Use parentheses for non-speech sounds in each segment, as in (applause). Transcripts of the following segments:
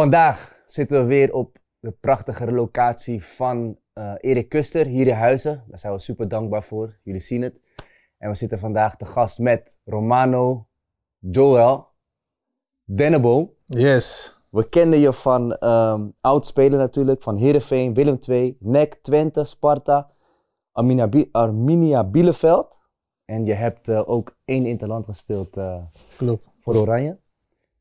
Vandaag zitten we weer op de prachtige locatie van eh, Erik Kuster hier in Huizen. Daar zijn we super dankbaar voor. Jullie zien het. En we zitten vandaag te gast met Romano Joel Denneboom. Yes. We kennen je van ehm oud-spelen natuurlijk, van Heerenveen, Willem II, NEC, Twente, Sparta, Arminia, Bi- Arminia Bielefeld. En je hebt eh, ook één interland gespeeld eh, voor Oranje.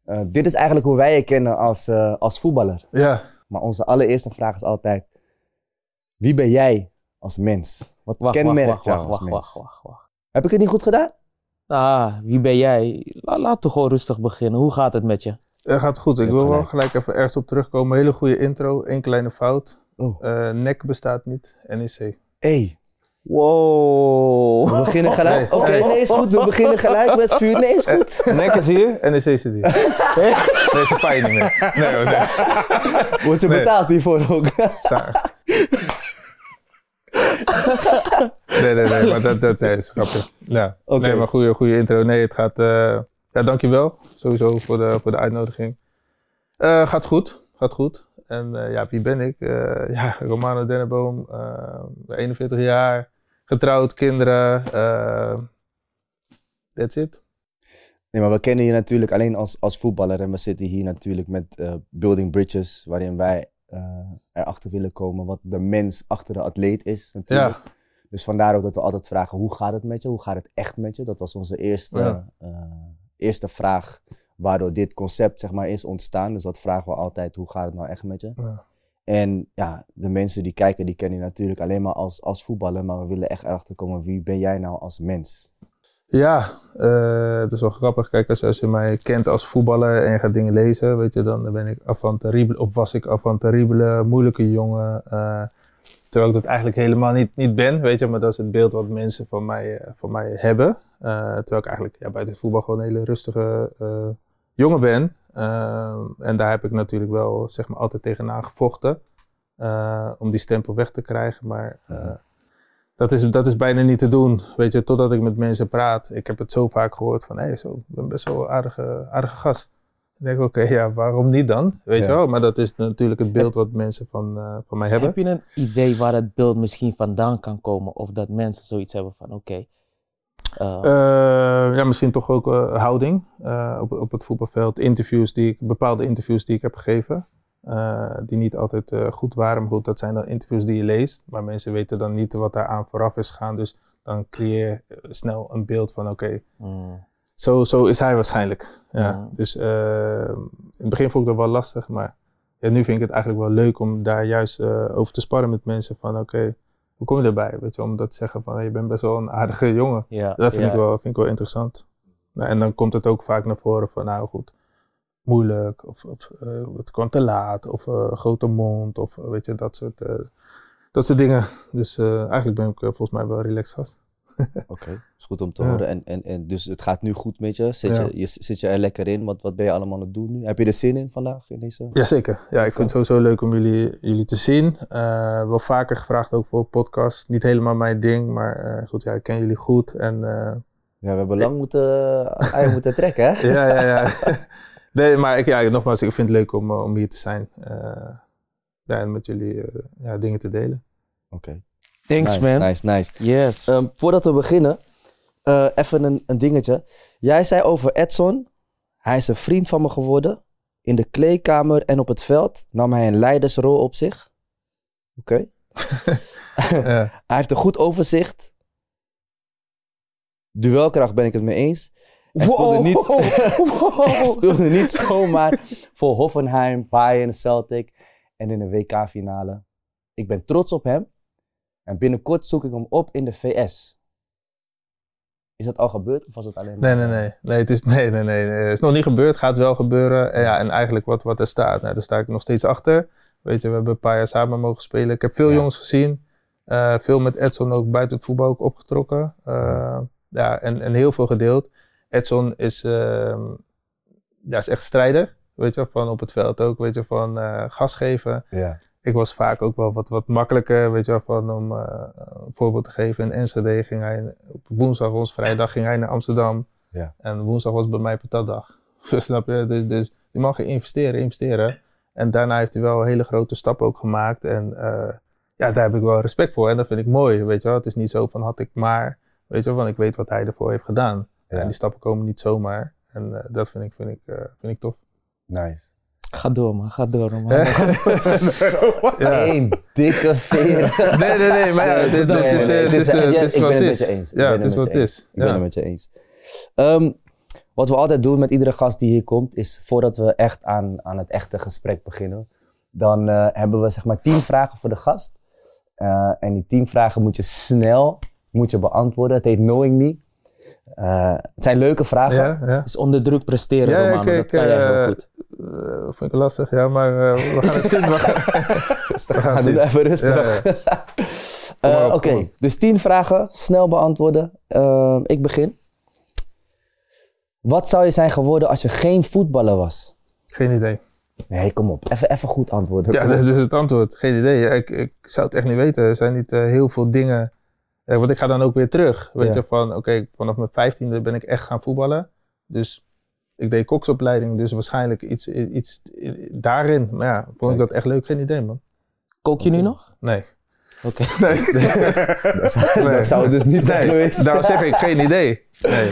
Eh, dit is eigenlijk hoe wij je kennen als, eh, als voetballer. Ja. Maar onze allereerste vraag is altijd: wie ben jij als mens? Wat Wacht, kenmerkt wacht, jou wacht, als wacht, mens? wacht, wacht, wacht. Heb ik het niet goed gedaan? Ah, wie ben jij? La, laten we gewoon rustig beginnen. Hoe gaat het met je? Dat gaat goed. Ik wil wel gelijk. even ergens op terugkomen. Hele goede intro. Eén kleine fout. Oh. Eh NEC bestaat niet. NEC. Hey, Wow. we beginnen gelijk. Oké, nee, is goed. We beginnen gelijk met vuur. Nee, is goed. NEC is hier. NEC zit hier. Nee, ze pijn niet meer. Nee, hoor, nee. Word je betaald hiervoor ook? Nee, nee, nee. Maar dat, dat nee, is grappig. Ja. Oké. Nee, maar goede, goede intro. Nee, het gaat... eh ja, dankjewel. Sowieso voor de, voor de uitnodiging. Eh, gaat goed. Gaat goed. En eh, ja, wie ben ik? Eh, ja, (laughs) Romano Denneboom. eh 41 jaar. Getrouwd, kinderen. eh that's it. Nee, maar we kennen je natuurlijk alleen als, als voetballer. En we zitten hier natuurlijk met eh, Building Bridges, waarin wij eh, erachter willen komen wat de mens achter de atleet is. Natuurlijk. Ja. Dus vandaar ook dat we altijd vragen: hoe gaat het met je? Hoe gaat het echt met je? Dat was onze eerste, Ja. eh, eerste vraag, waardoor dit concept zeg maar is ontstaan. Dus dat vragen we altijd: hoe gaat het nou echt met je? Ja. En ja, de mensen die kijken, die kennen je natuurlijk alleen maar als, als voetballer. Maar we willen echt erachter komen: wie ben jij nou als mens? Ja, eh, het is wel grappig. Kijk, als, als je mij kent als voetballer en je gaat dingen lezen, weet je, dan ben ik avant terrible, of was ik avant terrible, moeilijke jongen. eh, terwijl ik dat eigenlijk helemaal niet, niet ben, weet je, maar dat is het beeld wat mensen van mij, eh, van mij hebben. Terwijl ik eigenlijk ja, buiten het voetbal gewoon een hele rustige jongen ben. Eh, en daar heb ik natuurlijk wel, zeg maar, altijd tegenaan gevochten. eh, om die stempel weg te krijgen, maar... eh, dat is, dat is bijna niet te doen, weet je, totdat ik met mensen praat. Ik heb het zo vaak gehoord van, hé, hey, zo, ik ben best wel een aardige, aardige gast. Ik denk, oké, ja, waarom niet dan? Weet Ja. je wel? Maar dat is natuurlijk het beeld wat mensen van, van mij hebben. Heb je een idee waar het beeld misschien vandaan kan komen? Of dat mensen zoiets hebben van, oké. Eh, ja, misschien toch ook eh, houding eh, op, op het voetbalveld. Interviews die ik, bepaalde interviews die ik heb gegeven. die niet altijd goed waren. Maar goed, dat zijn dan interviews die je leest. Maar mensen weten dan niet wat daar aan vooraf is gegaan. Dus dan creëer je snel een beeld van, oké, mm, Zo, zo is hij waarschijnlijk. Ja. Ja. Dus in het begin vond ik dat wel lastig, maar ja, nu vind ik het eigenlijk wel leuk om daar juist over te sparren met mensen. Van oké, hoe kom je erbij? Weet je, om dat te zeggen van hey, je bent best wel een aardige jongen. ja, Dat vind, ja. ik, wel, vind ik wel interessant. Nou, en dan komt het ook vaak naar voren van nou goed, moeilijk of, of eh, het kwam te laat of eh, grote mond of weet je, dat soort, eh, dat soort dingen. Dus eigenlijk ben ik volgens mij wel relaxed gast. (laughs) Oké, is goed om te Ja. horen. En, en, en dus het gaat nu goed met je. Zit, Ja. je, je. zit je er lekker in? Wat, wat ben je allemaal aan het doen nu? Heb je er zin in vandaag? In deze? Jazeker. Ja, ik vind het sowieso leuk om jullie, jullie te zien. Eh, wel vaker gevraagd ook voor podcast. Niet helemaal mijn ding, maar eh, goed, ja, ik ken jullie goed. En eh, Ja, we hebben lang moeten, moeten trekken, hè? ja, ja, ja. (laughs) nee, maar ik, ja, nogmaals, ik vind het leuk om, om hier te zijn. Ja, en met jullie ja, dingen te delen. Oké. Thanks, nice, man. nice, nice. Yes. Ehm, voordat we beginnen, eh, even een, een dingetje. Jij zei over Edson, hij is een vriend van me geworden. In de kleedkamer en op het veld nam hij een leidersrol op zich. Oké. (laughs) Ja. Hij heeft een goed overzicht. Duelkracht ben ik het mee eens. Hij speelde niet, (laughs) (laughs) hij speelde niet zomaar voor Hoffenheim, Bayern, Celtic en in de WK-finale. Ik ben trots op hem. En binnenkort zoek ik hem op in de VS. Is dat al gebeurd of was het alleen Nee, maar- nee, nee. Nee, het is, nee, nee, nee, nee. Het is nog niet gebeurd. Gaat wel gebeuren. En, ja, en eigenlijk wat, wat er staat, nou, daar sta ik nog steeds achter. Weet je, we hebben een paar jaar samen mogen spelen. Ik heb veel Ja. jongens gezien. Eh, veel met Edson ook buiten het voetbal ook opgetrokken. Eh, ja, en, en heel veel gedeeld. Edson is, ja, is echt strijder. Weet je, van op het veld ook. Weet je, van eh, gas geven. Ja. Ik was vaak ook wel wat, wat makkelijker, weet je wel, van om eh, een voorbeeld te geven. In Enschede ging hij, op woensdag, ons vrijdag, ging hij naar Amsterdam. Ja. En woensdag was bij mij patatdag. (laughs) Snap je? Dus, dus je mag investeren, investeren. En daarna heeft hij wel hele grote stappen ook gemaakt. En eh, ja, daar heb ik wel respect voor. En dat vind ik mooi, weet je wel. Het is niet zo van had ik maar, weet je wel, want ik weet wat hij ervoor heeft gedaan. Ja. En die stappen komen niet zomaar. En eh, dat vind ik, vind, ik, vind ik tof. Nice. Ga door, man. Ga door, man. (laughs) Ja. Eén dikke veer. Nee, nee, nee, maar ja, dit, dit is, eh, het het is, eh, ja, is ik wat ben het met is. je eens. Ik Ja, ben het is wat met het je is. Ik ben het met je eens. Ehm, wat we altijd doen met iedere gast die hier komt, is voordat we echt aan, aan het echte gesprek beginnen, dan eh, hebben we zeg maar tien vragen voor de gast. Eh, en die tien vragen moet je snel moet je beantwoorden. Het heet Knowing Me. Eh, het zijn leuke vragen. Ja, ja. Dus onder druk presteren, Ja, Romano. kijk, dat kan jij heel eh, goed. Eh, vind ik lastig, ja, maar we gaan het zien. We gaan, (laughs) we gaan Ga het doen zien. even rustig. (laughs) Oké, dus tien vragen, snel beantwoorden. Ehm, ik begin. Wat zou je zijn geworden als je geen voetballer was? Geen idee. Nee, kom op. Even, even goed antwoorden. Ja, dat is het antwoord. Geen idee. Ik, ik zou het echt niet weten. Er zijn niet heel veel dingen. Eh, want ik ga dan ook weer terug. Weet Ja. je, van oké, vanaf mijn vijftiende ben ik echt gaan voetballen. Dus ik deed koksopleiding, dus waarschijnlijk iets, iets daarin. Maar ja, vond ik dat echt leuk? Geen idee, man. Kook je nu nog? Nee. Oké. (laughs) Nee. (laughs) Dat zou, dat zou het dus niet zijn nee. geweest. Daarom zeg ik geen idee. Nee.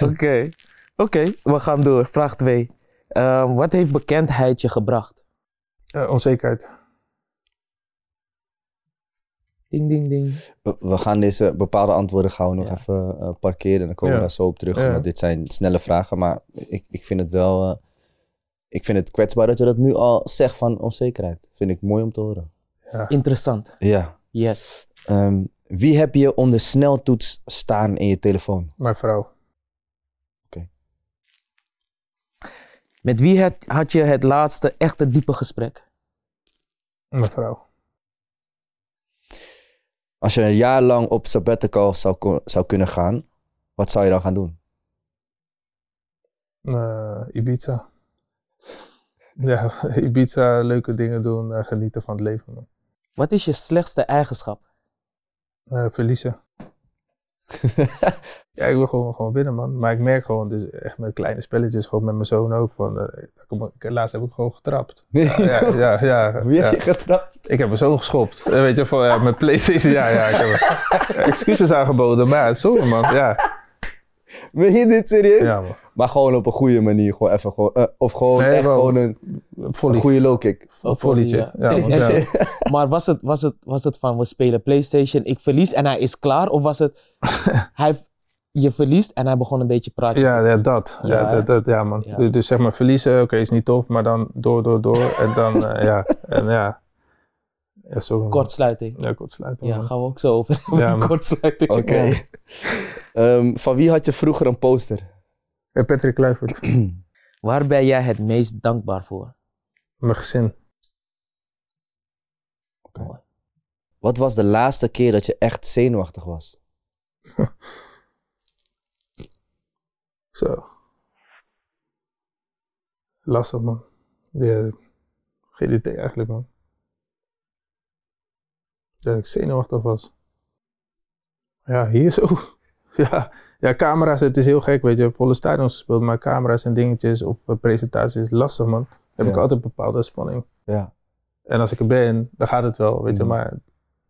(laughs) Oké. Oké, we gaan door. Vraag 2. wat heeft bekendheid je gebracht? Eh, onzekerheid. Ding, ding, ding. We, gaan deze bepaalde antwoorden gaan we nog Ja. even eh, parkeren. En dan komen we daar zo op terug. Ja. Want dit zijn snelle vragen. Maar ik, ik vind het wel... eh, ik vind het kwetsbaar dat je dat nu al zegt van onzekerheid. Vind ik mooi om te horen. Interessant. Ja. Yes. Ehm, wie heb je onder sneltoets staan in je telefoon? Mijn vrouw. Met wie had, had je het laatste echte diepe gesprek? Mijn vrouw. Als je een jaar lang op sabbatical zou, zou kunnen gaan, wat zou je dan gaan doen? Eh, Ibiza. (laughs) Ja, Ibiza, leuke dingen doen, genieten van het leven. Man. Wat is je slechtste eigenschap? Eh, verliezen. (laughs) ja, ik wil gewoon, gewoon winnen, man. Maar ik merk gewoon, dus echt met kleine spelletjes, gewoon met mijn zoon ook. Van, ik- laatst heb ik gewoon getrapt. (laughs) Ja, ja, ja, ja, Wie heb je getrapt? Ik heb mijn zoon geschopt. Eh, weet je, van, ja, met Playstation, ja, ja. Ik heb (laughs) excuses aangeboden, maar ja, sorry, man. Ja, (laughs) Ben je dit serieus? ja man. Maar gewoon op een goede manier. Gewoon even gewoon, eh, of gewoon Nee, echt gewoon een, een goede low kick. Een volleytje. Ja. Ja, want, (laughs) ja. Maar was het, was, het, was het van we spelen PlayStation, ik verlies en hij is klaar? Of was het (laughs) hij, je verliest en hij begon een beetje praten? Ja, ja, dat. Ja, dat, dat, ja man. Ja. Dus, dus zeg maar verliezen, oké, is niet tof, maar dan door, door, door. En dan, eh, ja, en ja. Ja, zo. Kortsluiting. Ja, kortsluiting. Ja, man. gaan we ook zo over. Ja. Kortsluiting. Oké. Ehm, van wie had je vroeger een poster? Ja, Patrick Kluivert, (clears throat) Waar ben jij het meest dankbaar voor? mijn gezin. Wat was de laatste keer dat je echt zenuwachtig was? (laughs) Zo. Lastig, man. Ja, geen idee eigenlijk, man. Dat ik zenuwachtig was. Ja, hier zo. (laughs) Ja, ja, camera's, het is heel gek, weet je. Volle stadions gespeeld, maar camera's en dingetjes of eh, presentaties lastig, man. Heb Ja. ik altijd een bepaalde spanning. Ja. En als ik er ben, dan gaat het wel, weet je. Mhm. Maar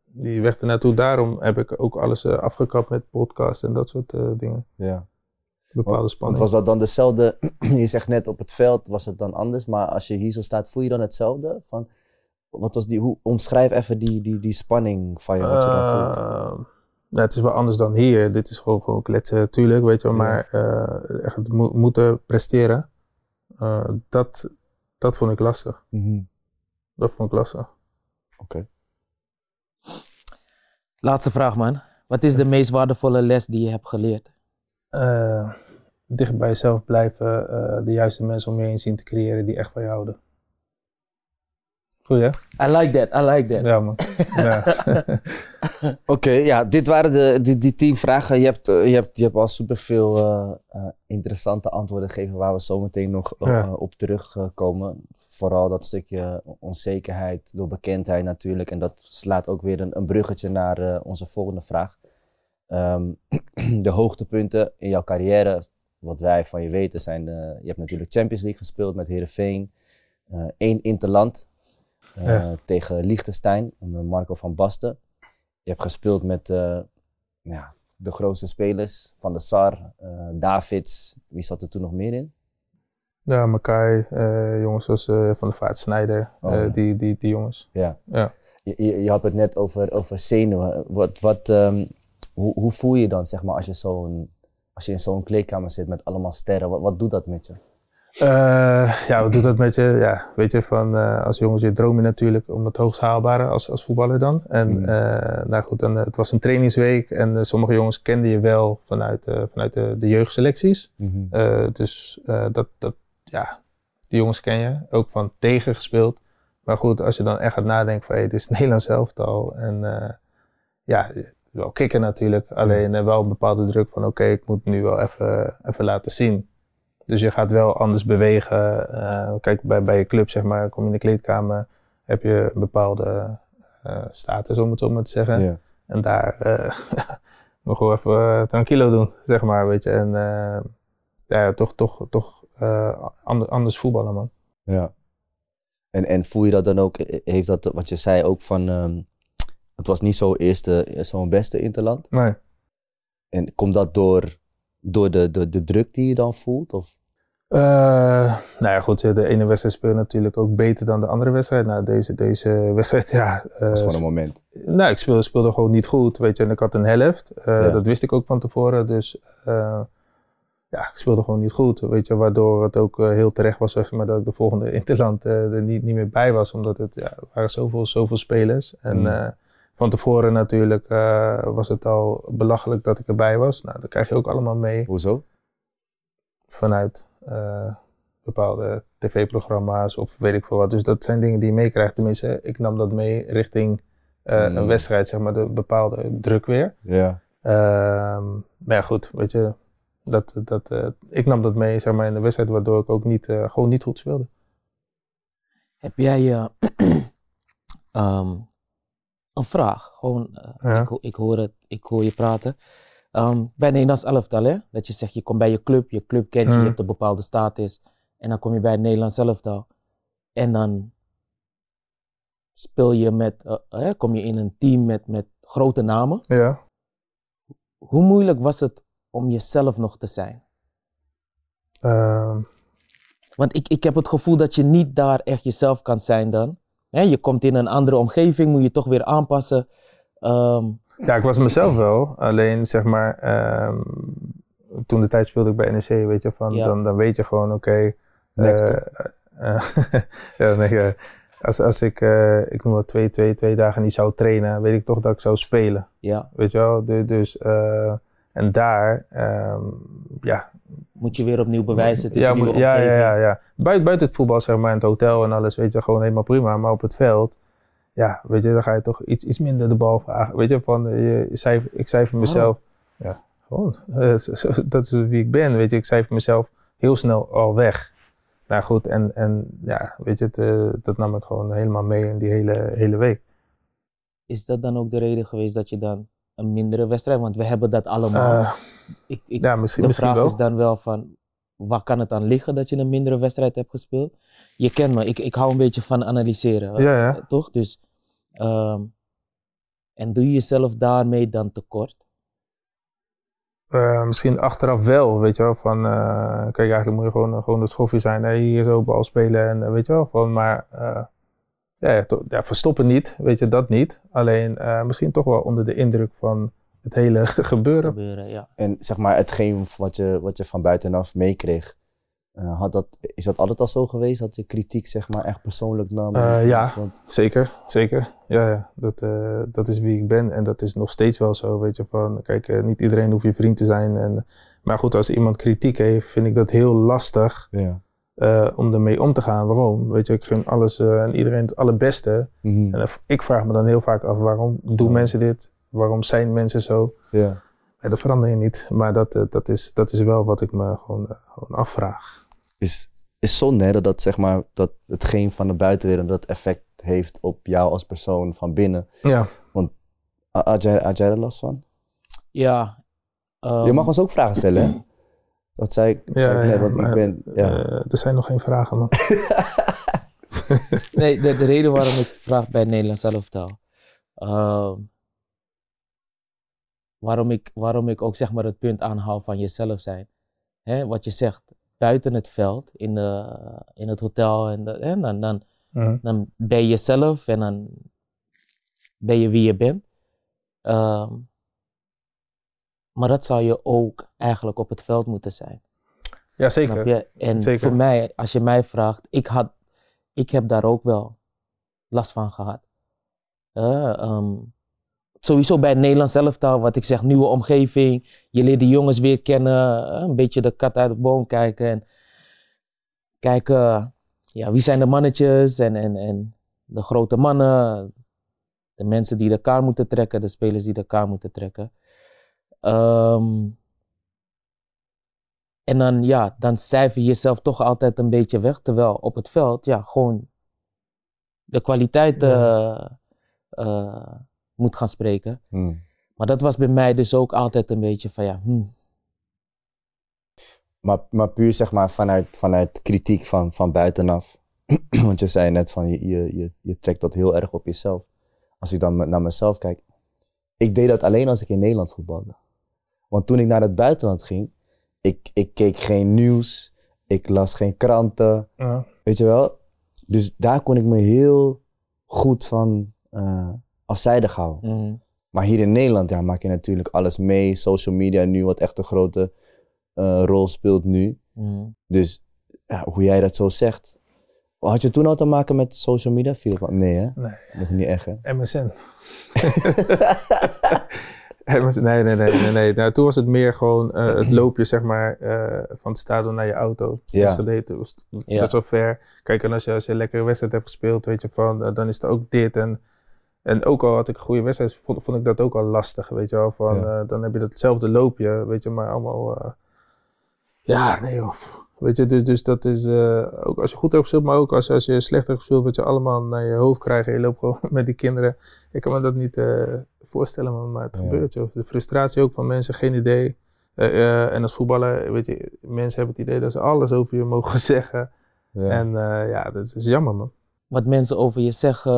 die weg ernaartoe, daarom heb ik ook alles eh, afgekapt met podcast en dat soort eh, dingen. ja. Bepaalde Want spanning. was dat dan dezelfde? (clears throat) je zegt net op het veld was het dan anders, maar als je hier zo staat, voel je dan hetzelfde? Van, wat was die, hoe, omschrijf even die, die, die spanning van je, wat je dan voelt. Eh, nou, het is wel anders dan hier. Dit is gewoon, gewoon kletsen, tuurlijk, weet je wel. Ja. Maar eh, echt mo- moeten presteren, eh, dat, dat vond ik lastig. Mhm. Dat vond ik lastig. Laatste vraag, man. Wat is de meest waardevolle les die je hebt geleerd? Dicht bij jezelf blijven, de juiste mensen om je heen zien te creëren die echt van je houden. Goed, hè? I like that, I like that. Ja, man. ja. (laughs) Oké, ja, dit waren de, die, die tien vragen. Je hebt, eh, je hebt, je hebt al superveel eh, eh, interessante antwoorden gegeven waar we zo meteen nog Ja. op terugkomen. Vooral dat stukje onzekerheid door bekendheid natuurlijk. En dat slaat ook weer een, een bruggetje naar eh, onze volgende vraag. Ehm, (clears throat) de hoogtepunten in jouw carrière, wat wij van je weten, zijn... je hebt natuurlijk Champions League gespeeld met Heerenveen. eh, één interland Ja. tegen Liechtenstein onder Marco van Basten. Je hebt gespeeld met eh, ja, de grootste spelers van de SAR, eh, Davids. Wie zat er toen nog meer in? Ja, Makai, eh, jongens zoals eh, Van der Vaart, Snijder, Oh, eh, ja. die, die, die jongens. Ja. Ja. Je, je, je had het net over, over zenuwen. Wat, wat, ehm, hoe, hoe voel je je dan, zeg maar, als je, zo'n, als je in zo'n kleedkamer zit met allemaal sterren? Wat, wat doet dat met je? Eh, ja, wat doet dat met je? Ja, weet je, van, eh, als jongetje droom je natuurlijk om het hoogst haalbare als, als voetballer dan. En Mm. eh, nou goed, dan, het was een trainingsweek en sommige jongens kenden je wel vanuit, vanuit de, de jeugdselecties. Eh, dus dat, dat, ja, die jongens ken je, ook van tegengespeeld. Maar goed, als je dan echt gaat nadenken van, hey, dit is het (laughs) Nederlands elftal. En ja, wel kicken natuurlijk. Alleen eh, wel een bepaalde druk van, oké, ik moet nu wel even, even laten zien. Dus je gaat wel anders bewegen. Eh, kijk, bij, bij je club, zeg maar, kom je in de kleedkamer, heb je een bepaalde eh, status, om het zo maar te zeggen. Ja. En daar eh (laughs) moet gewoon even tranquilo doen, zeg maar, weet je. En ja, toch, toch, toch ander- anders voetballen, man. Ja. En, en voel je dat dan ook, heeft dat wat je zei ook van, ehm, het was niet zo'n eerste, zo'n beste interland. Nee. En komt dat door, door de, de, de druk die je dan voelt? Of? Eh, nou ja, goed, de ene wedstrijd speel je natuurlijk ook beter dan de andere wedstrijd. Nou, deze, deze (laughs) wedstrijd, ja. eh, Dat is gewoon een moment. Nou, ik speelde, speelde gewoon niet goed, weet je. En ik had een helft. Eh, Ja. Dat wist ik ook van tevoren. Dus ja, ik speelde gewoon niet goed, weet je. Waardoor het ook heel terecht was, zeg maar, dat ik de volgende (laughs) Interland er niet, niet meer bij was. Omdat het, ja, er waren zoveel, zoveel spelers. En Mm. van tevoren natuurlijk was het al belachelijk dat ik erbij was. Nou, dat krijg je ook allemaal mee Hoezo? vanuit eh, bepaalde tv-programma's of weet ik veel wat. Dus dat zijn dingen die je meekrijgt. Tenminste, ik nam dat mee richting eh, Mm. een wedstrijd, zeg maar, de bepaalde druk weer. Ja. Ehm, maar ja, goed, weet je, dat, dat, eh, ik nam dat mee, zeg maar, in de wedstrijd, waardoor ik ook niet, eh, gewoon niet goed speelde. Heb jij eh, (clears throat) ehm, een vraag? Gewoon, Ja. ik, ik, hoor het, ik hoor je praten. Ehm bij Nederlands elftal, hè? Dat je zegt, je komt bij je club, je club kent je, je hebt een bepaalde status. En dan kom je bij het Nederlands elftal. En dan speel je met, eh, eh, kom je in een team met, met grote namen. Ja. Hoe moeilijk was het om jezelf nog te zijn? Ehm, Want ik, ik heb het gevoel dat je niet daar echt jezelf kan zijn dan. Je komt in een andere omgeving, moet je toch weer aanpassen. Ehm, ja, ik was mezelf wel, alleen zeg maar, ehm, toen de tijd speelde ik bij NEC, weet je, van, Ja. dan, dan weet je gewoon, oké, eh, (laughs) eh, ja, nee, eh, als, als ik, ik noem wat, twee, twee, twee dagen niet zou trainen, weet ik toch dat ik zou spelen. ja, Weet je wel? Du- Dus, eh, en daar, ehm, ja. moet je weer opnieuw bewijzen. Het is ja, een nieuwe ja, ja, ja, ja. Buiten, buiten het voetbal, zeg maar, in het hotel en alles, weet je, gewoon helemaal prima. Maar op het veld, ja, weet je, dan ga je toch iets, iets minder de bal vragen. Weet je, van, eh, je, je cijfer, ik cijfer mezelf, ja, gewoon, (laughs) dat is wie ik ben, weet je. Ik cijfer mezelf heel snel al weg. Nou goed, en, en ja, weet je, het, eh, dat nam ik gewoon helemaal mee in die hele, hele week. Is dat dan ook de reden geweest dat je dan een mindere wedstrijd... Want we hebben dat allemaal. Eh, ik, ik, ja, misschien, de misschien vraag wel. is dan wel van... Waar kan het aan liggen dat je een mindere wedstrijd hebt gespeeld? Je kent me, ik, ik hou een beetje van analyseren. Ja, ja. eh, Toch? Dus... ehm, en doe je jezelf daarmee dan tekort? Eh, misschien achteraf wel, weet je wel. Van, eh, kijk, eigenlijk moet je gewoon, gewoon de schoffie zijn. Hey, hier zo bal spelen en weet je wel. Van, maar eh, ja, to- ja, verstoppen niet, weet je, dat niet. Alleen eh, misschien toch wel onder de indruk van het hele (laughs) gebeuren. Gebeuren, ja. En zeg maar, hetgeen wat je, wat je van buitenaf meekreeg, eh, had dat, is dat altijd al zo geweest? Dat je kritiek zeg maar echt persoonlijk nam? Eh, ja. Want- Zeker, zeker. Ja, ja. Dat, eh, dat is wie ik ben en dat is nog steeds wel zo, weet je. Van, kijk, niet iedereen hoeft je vriend te zijn. En, maar goed, als iemand kritiek heeft, vind ik dat heel lastig ja. om ermee om te gaan. Waarom? Weet je, ik gun alles en iedereen het allerbeste. Mhm. En ik vraag me dan heel vaak af, waarom doen Ja. mensen dit? Waarom zijn mensen zo? ja. Dat verander je niet. Maar dat, dat, is, dat is wel wat ik me gewoon, gewoon afvraag. Is, is zonde hè, dat, dat, zeg maar, dat hetgeen van de buitenwereld dat effect heeft op jou als persoon van binnen. Ja, Ha- Had jij, had jij er last van? Ja. ehm, je mag ons ook vragen stellen, hè? Dat zei ik, zei ja, ik net, ja, want ik maar, ben... Ja. eh, er zijn nog geen vragen, man. nee, de, de reden waarom ik vraag bij het Nederlands elftal. ehm, waarom, ik, waarom ik ook zeg maar het punt aanhaal van jezelf zijn. Hè, wat je zegt, buiten het veld, in, de, in het hotel, en de, hè, dan, dan, dan ben je jezelf en dan ben je wie je bent. Ehm, maar dat zou je ook eigenlijk op het veld moeten zijn. Ja, zeker. En Zeker. voor mij, als je mij vraagt, ik, had, ik heb daar ook wel last van gehad. Eh, ehm, sowieso bij het Nederlands elftal, wat ik zeg, nieuwe omgeving. Je leert de jongens weer kennen, eh, een beetje de kat uit de boom kijken. En kijken, ja, wie zijn de mannetjes en, en, en de grote mannen. De mensen die de kaart moeten trekken, de spelers die de kaart moeten trekken. Ehm, en dan, ja, dan cijfer je jezelf toch altijd een beetje weg. Terwijl op het veld, ja, gewoon de kwaliteit eh, eh, moet gaan spreken. Hmm. Maar dat was bij mij dus ook altijd een beetje van, ja, hm, Maar, maar puur zeg maar vanuit, vanuit kritiek van, van buitenaf. (clears throat) Want je zei net van je, je, je, je trekt dat heel erg op jezelf. Als ik dan naar mezelf kijk. Ik deed dat alleen als ik in Nederland voetbalde. Want toen ik naar het buitenland ging, ik, ik keek geen nieuws, ik las geen kranten, Ja. weet je wel. Dus daar kon ik me heel goed van eh, afzijdig houden. hm, Maar hier in Nederland ja, maak je natuurlijk alles mee. Social media nu, wat echt een grote eh, rol speelt nu. hm. Dus ja, hoe jij dat zo zegt. Had je toen al te maken met social media? Viel Nee, hè? Nee. Nog niet echt, hè? MSN. MSN. Nee, nee, nee, nee. nee. Nou, toen was het meer gewoon eh, het (clears throat) loopje, zeg maar, eh, van het stadion naar je auto. Ja. Dus gedate was best wel ver. Kijk, en als je, als je een lekkere wedstrijd hebt gespeeld, weet je, van, dan is het ook dit. En, en ook al had ik een goede wedstrijd, vond, vond ik dat ook al lastig, weet je wel. Van, Ja. eh, dan heb je datzelfde loopje, weet je, maar allemaal... eh, ja, nee joh. Weet je, dus, dus dat is eh, ook als je goed hebt gespeeld, maar ook als, als je slecht hebt gespeeld, wat je allemaal naar je hoofd krijgt en je loopt gewoon (laughs) met die kinderen. Ik kan me dat niet voorstellen, man, maar het Ja. gebeurt joh. De frustratie ook van mensen, geen idee. En als voetballer, weet je, mensen hebben het idee dat ze alles over je mogen (laughs) zeggen. Ja. En ja, dat is jammer man. Wat mensen over je zeggen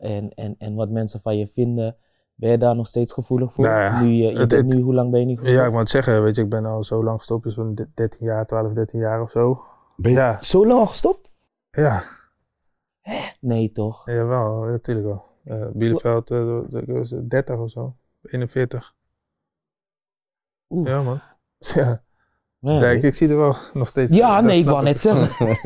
en, en, en wat mensen van je vinden. Ben je daar nog steeds gevoelig voor? Nou ja, nu, je, je het- bent het- nu, hoe lang ben je nu gestopt? Ja, ik moet zeggen, weet je, ik ben al zo lang gestopt, dus van 13 jaar, 12, 13 jaar of zo. Ben je Ja. zo lang al gestopt? Ja, Nee, toch? jawel, natuurlijk wel. Eh Bielefeld, was 30 of zo, 41. Oeh, Ja man. (laughs) Ja. Ja, ik, ik zie er wel nog steeds. Ja, dat nee, ik wou net zeggen. (laughs)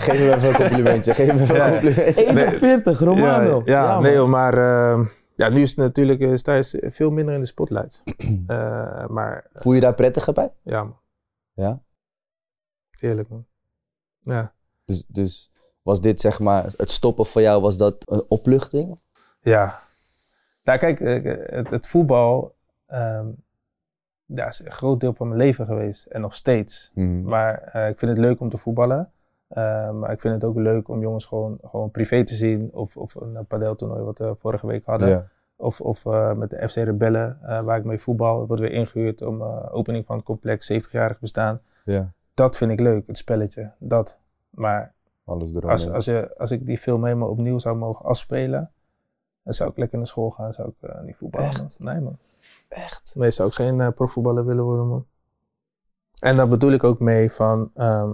Geef me even een complimentje. Geef me even Ja. een complimentje. (laughs) 41, Romano. Ja, ja, nee man. joh, maar eh, ja, nu is het natuurlijk eh, sta je veel minder in de spotlight. (clears throat) Eh, maar Voel je daar prettiger bij? ja, man, Ja. eerlijk man. Ja, Dus, dus was dit zeg maar, het stoppen voor jou, was dat een opluchting? ja. Nou kijk, eh, het, het voetbal ehm, ja, is een groot deel van mijn leven geweest en nog steeds. Hmm. Maar eh, ik vind het leuk om te voetballen. Eh, maar ik vind het ook leuk om jongens gewoon, gewoon privé te zien. Of, of een padeltoernooi wat we vorige week hadden. Of, of eh, met de FC Rebellen, waar ik mee voetbal, wordt weer ingehuurd om opening van het complex 70-jarig bestaan. ja, Dat vind ik leuk, het spelletje. Dat. Maar alles eromheen. als, als, je, als ik die film helemaal opnieuw zou mogen afspelen, dan zou ik lekker naar school gaan. Zou ik niet voetballen. Echt? Nee man. Echt? Nee, zou ik geen eh, profvoetballer willen worden man. En daar bedoel ik ook mee van, ehm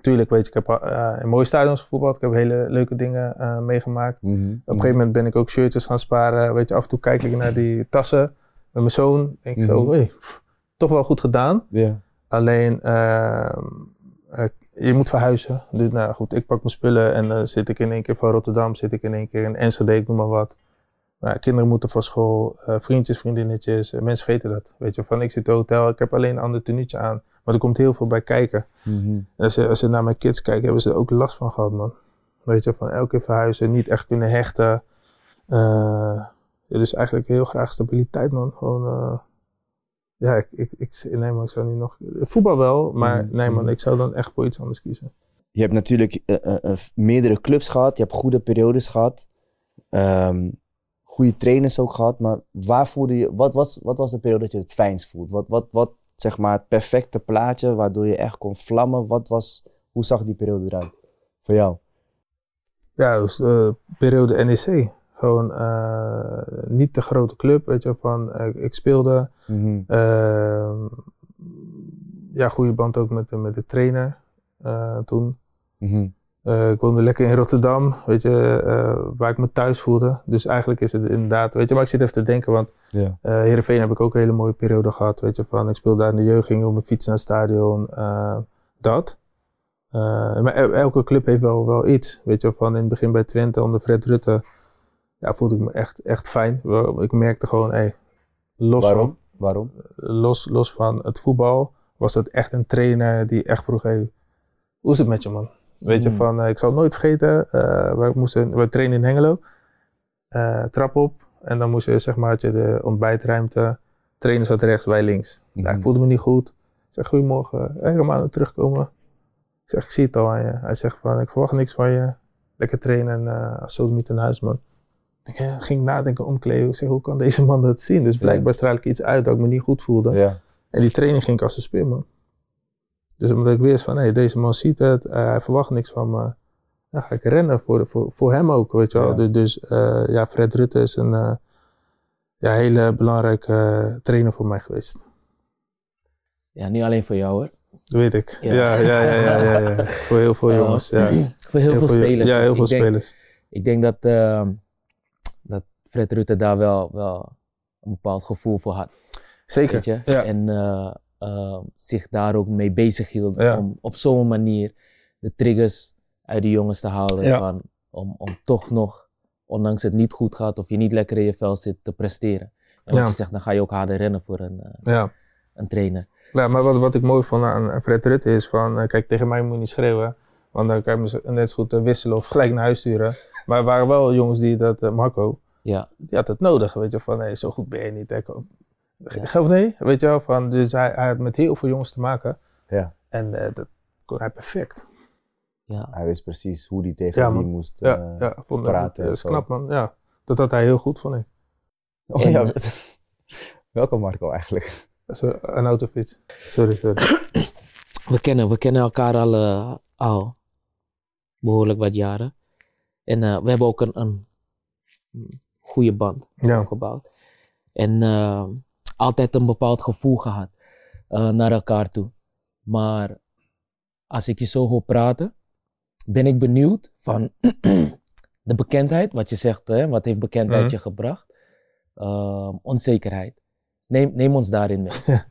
tuurlijk weet je, ik heb eh, in mooie stadions gevoetbald. Ik heb hele leuke dingen eh, meegemaakt. Mhm. Op een gegeven moment ben ik ook shirtjes gaan sparen. Weet je, af en toe kijk ik naar die tassen met mijn zoon. Denk ik zo, Mhm. hey, pff, toch wel goed gedaan. Ja. Alleen, ehm, eh, je moet verhuizen. Dus nou goed, ik pak mijn spullen en dan zit ik in één keer van Rotterdam, zit ik in één keer in Enschede, ik noem maar wat. Maar kinderen moeten van school, eh, vriendjes, vriendinnetjes, eh, mensen vergeten dat. Weet je, van ik zit in het hotel, ik heb alleen een ander tenuutje aan. Maar er komt heel veel bij kijken. Mhm. En als je, als je naar mijn kids kijkt, hebben ze er ook last van gehad, man. Weet je, van elke keer verhuizen, niet echt kunnen hechten. Ja, dus eigenlijk heel graag stabiliteit, man. Gewoon, ja, ik, ik, ik, nee man, ik zou niet nog... Voetbal wel, maar Mhm. nee man, ik zou dan echt voor iets anders kiezen. Je hebt natuurlijk meerdere clubs gehad, je hebt goede periodes gehad. Ehm goede trainers ook gehad, maar waar voelde je, wat was, wat was de periode dat je het fijnst voelt? Wat, wat, wat, zeg maar, het perfecte plaatje waardoor je echt kon vlammen? Wat was, hoe zag die periode eruit voor jou? Ja, dus de periode NEC. Gewoon eh, niet de grote club, weet je, van eh, ik speelde. Mhm. Ehm, ja, goede band ook met, de- met de trainer eh, toen. Mhm. Eh, ik woonde lekker in Rotterdam, weet je, eh, waar ik me thuis voelde. Dus eigenlijk is het inderdaad, weet je, maar ik zit even te denken, want Ja. eh Heerenveen heb ik ook een hele mooie periode gehad, weet je, van ik speelde daar in de jeugd, ging op mijn fiets naar het stadion, dat. Maar el- elke club heeft wel, wel iets, weet je, van in het begin bij Twente onder Fred Rutte, ja, voelde ik me echt, echt fijn. Ik merkte gewoon, hé, los van Waarom? Waarom? los, los van het voetbal, was dat echt een trainer die echt vroeg, hey, hoe is het met je man? Weet je, Hmm. van, eh, ik zal het nooit vergeten, eh we, moesten, we trainen in Hengelo, eh, trap op, en dan moest je, zeg maar, de ontbijtruimte, trainer zat rechts, wij links. Nou, Mhm. ik voelde me niet goed. Ik zeg, goedemorgen, Romano, terugkomen. Ik zeg, ik zie het al aan je. Hij zegt van, ik verwacht niks van je, lekker trainen en uh, zo niet in huis, man. Ik ging nadenken, omkleden. Ik zeg, hoe kan deze man dat zien? Dus blijkbaar straal ik iets uit dat ik me niet goed voelde. Ja. En die training ging ik als een speerman. Dus omdat ik wist van, hé, deze man ziet het, eh, hij verwacht niks van me. Dan ga ik rennen voor, voor, voor hem ook, weet je wel. Ja. Dus, dus eh, ja, Fred Rutte is een eh, ja, hele belangrijke trainer voor mij geweest. Ja, niet alleen voor jou hoor. Dat weet ik. Ja. Ja, ja, ja, ja, (laughs) voor heel veel jongens. Ja. (clears throat) voor heel, veel spelers. Ja, heel veel ik denk, spelers. Ik denk dat, ehm, dat Fred Rutte daar wel, wel een bepaald gevoel voor had. Zeker. En eh, eh, zich daar ook mee bezig hield Ja. om op zo'n manier de triggers uit de jongens te halen. Ja. Van, om, om toch nog, ondanks het niet goed gaat of je niet lekker in je vel zit, te presteren. En wat Ja. je zegt, dan ga je ook harder rennen voor een, Ja. een trainer. Ja, maar wat, wat ik mooi vond aan Fred Rutte is van, eh, kijk, tegen mij moet je niet schreeuwen. Want dan kan je net zo goed eh, wisselen of gelijk naar huis sturen. (laughs) Maar er waren wel jongens die dat, Marco, Ja, die had het nodig, weet je, van, zo goed ben je niet. Hè. Of nee, weet je wel, van, dus hij, hij had met heel veel jongens te maken. Ja. En eh, dat kon hij perfect. ja. Hij wist precies hoe hij tegen Ja, wie man. moest. Ja, eh, ja, vond praten dat is knap, man. Ja, dat had hij heel goed, vond ik. Oh, En, (laughs) ja. Welke Marco eigenlijk? Zo, Een autofiets. Sorry, sorry. (clears throat) We kennen, we kennen elkaar al, eh, al behoorlijk wat jaren. En eh, we hebben ook een, een goede band Ja, opgebouwd. En eh, altijd een bepaald gevoel gehad eh, naar elkaar toe. Maar als ik je zo hoor praten, ben ik benieuwd van (clears throat) de bekendheid, wat je zegt, hè, wat heeft bekendheid Mhm. je gebracht? Ehm, onzekerheid. Neem, neem ons daarin mee. (laughs)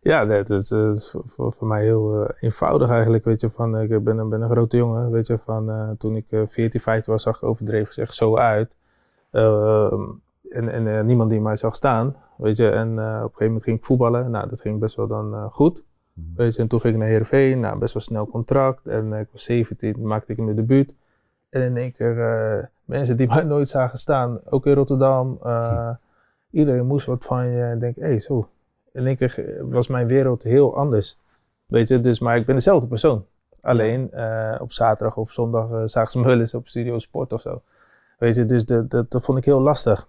ja dat is, dat is voor, voor- mij heel eh, eenvoudig eigenlijk, weet je, van, ik ben, een- ben een grote jongen, weet je, van, eh, toen ik eh 14, 15 was, zag ik overdreven gezegd zo uit. Ehm, en en eh, niemand die mij zag staan, weet je, en eh, op een gegeven moment ging ik voetballen, nou, dat ging best wel dan eh, goed. Weet je, en toen ging ik naar Heerenveen, nou, best wel snel contract. En eh, ik was 17, maakte ik mijn debuut. En in één keer mensen die (laughs) mij nooit zagen staan, ook in Rotterdam. iedereen moest wat van je. En denk, hé, hey, zo. In één keer was mijn wereld heel anders. Weet je, dus, maar ik ben dezelfde persoon. Alleen op zaterdag of zondag eh, zagen ze me wel eens op Studio Sport of zo. Weet je, dus dat, dat, dat vond ik heel lastig.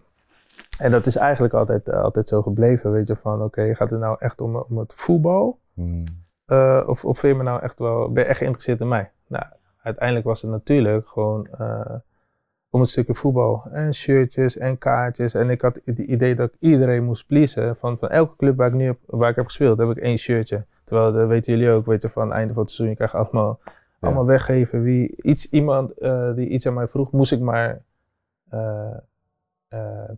En dat is eigenlijk altijd, eh, altijd zo gebleven. Weet je, van oké, gaat het nou echt om, om het voetbal? Hmm. Eh, of, of vind je me nou echt wel, ben je echt geïnteresseerd in mij? Nou, uiteindelijk was het natuurlijk gewoon eh, om een stukje voetbal. En shirtjes en kaartjes. En ik had het idee dat ik iedereen moest pleasen. Van, van elke club waar ik nu heb, waar ik heb gespeeld, heb ik één shirtje. Terwijl, dat weten jullie ook, weet je, van het einde van het seizoen, je krijgt allemaal, allemaal weggeven. Wie, iets, iemand die iets aan mij vroeg, moest ik maar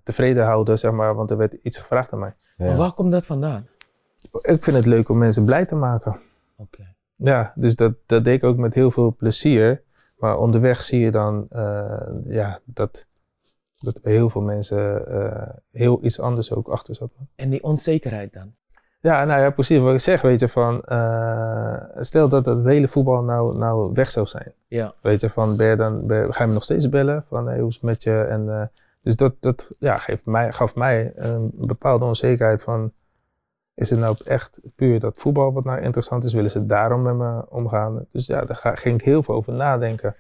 tevreden houden, zeg maar. Want er werd iets gevraagd aan mij. Ja. Maar waar komt dat vandaan? Ik vind het leuk om mensen blij te maken. Oké. Ja, dus dat, dat deed ik ook met heel veel plezier. Maar onderweg zie je dan eh, ja, dat, dat bij heel veel mensen eh, heel iets anders ook achter zat. En die onzekerheid dan? Ja, nou ja, precies wat ik zeg, weet je, van eh, stel dat het hele voetbal nou, nou weg zou zijn. Ja. Weet je, van ben je dan, ben ga je me nog steeds bellen van hey, hoe is het met je? En, eh, dus dat, dat ja, geeft mij, gaf mij een bepaalde onzekerheid van, is het nou echt puur dat voetbal wat nou interessant is? Willen ze daarom met me omgaan? Dus ja, daar ga, ging ik heel veel over nadenken.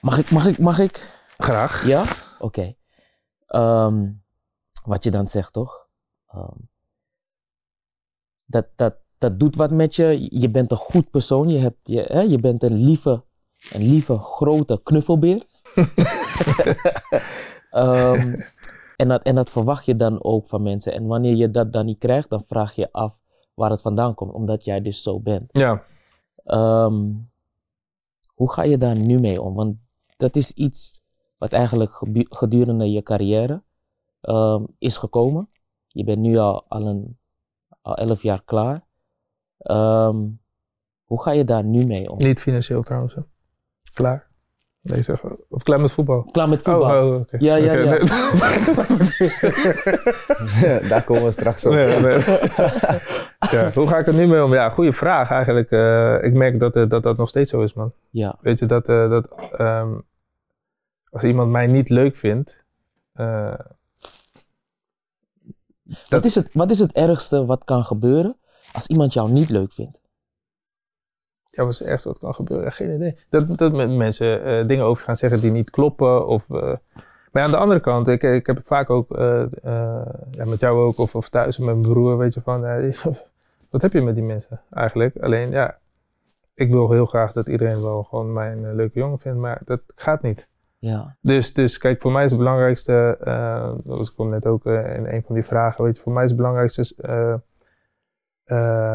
Mag ik, mag ik, mag ik? Graag. Ja? Oké. Ehm, wat je dan zegt, toch? Ehm, dat, dat, dat doet wat met je. Je bent een goed persoon. Je, hebt, je, hè, je bent een lieve een lieve, grote knuffelbeer. (laughs) Ehm, en, dat, en dat verwacht je dan ook van mensen. En wanneer je dat dan niet krijgt, dan vraag je af waar het vandaan komt, omdat jij dus zo bent. Ja. Ehm, hoe ga je daar nu mee om? Want dat is iets wat eigenlijk gedurende je carrière ehm, is gekomen. Je bent nu al, al, een, al elf jaar klaar. Hoe ga je daar nu mee om? Niet financieel trouwens. hè. Klaar. Nee, zeg, of klaar met voetbal. Klaar met voetbal? Oh, oh oké. Ja, ja, ja. nee. (laughs) Daar komen we straks op. Nee, nee. ja, hoe ga ik er nu mee om? Ja, goede vraag eigenlijk. Eh, ik merk dat, eh, dat dat nog steeds zo is, man. Ja, Weet je, dat, eh, dat ehm, als iemand mij niet leuk vindt, eh, Wat, is het, wat is het ergste wat kan gebeuren als iemand jou niet leuk vindt? Ja, wat is ergste wat kan gebeuren? Ja, geen idee. Dat, dat met mensen eh, dingen over gaan zeggen die niet kloppen. Of, eh, maar aan de andere kant, ik, ik heb vaak ook, eh, ja, met jou ook, of, of thuis met mijn broer, weet je, van, (laughs) wat heb je met die mensen eigenlijk? Alleen, ja, ik wil heel graag dat iedereen wel gewoon mij een eh, leuke jongen vindt, maar dat gaat niet. Ja, Dus, dus kijk, voor mij is het belangrijkste, dat was ik net ook in een van die vragen, weet je, voor mij is het belangrijkste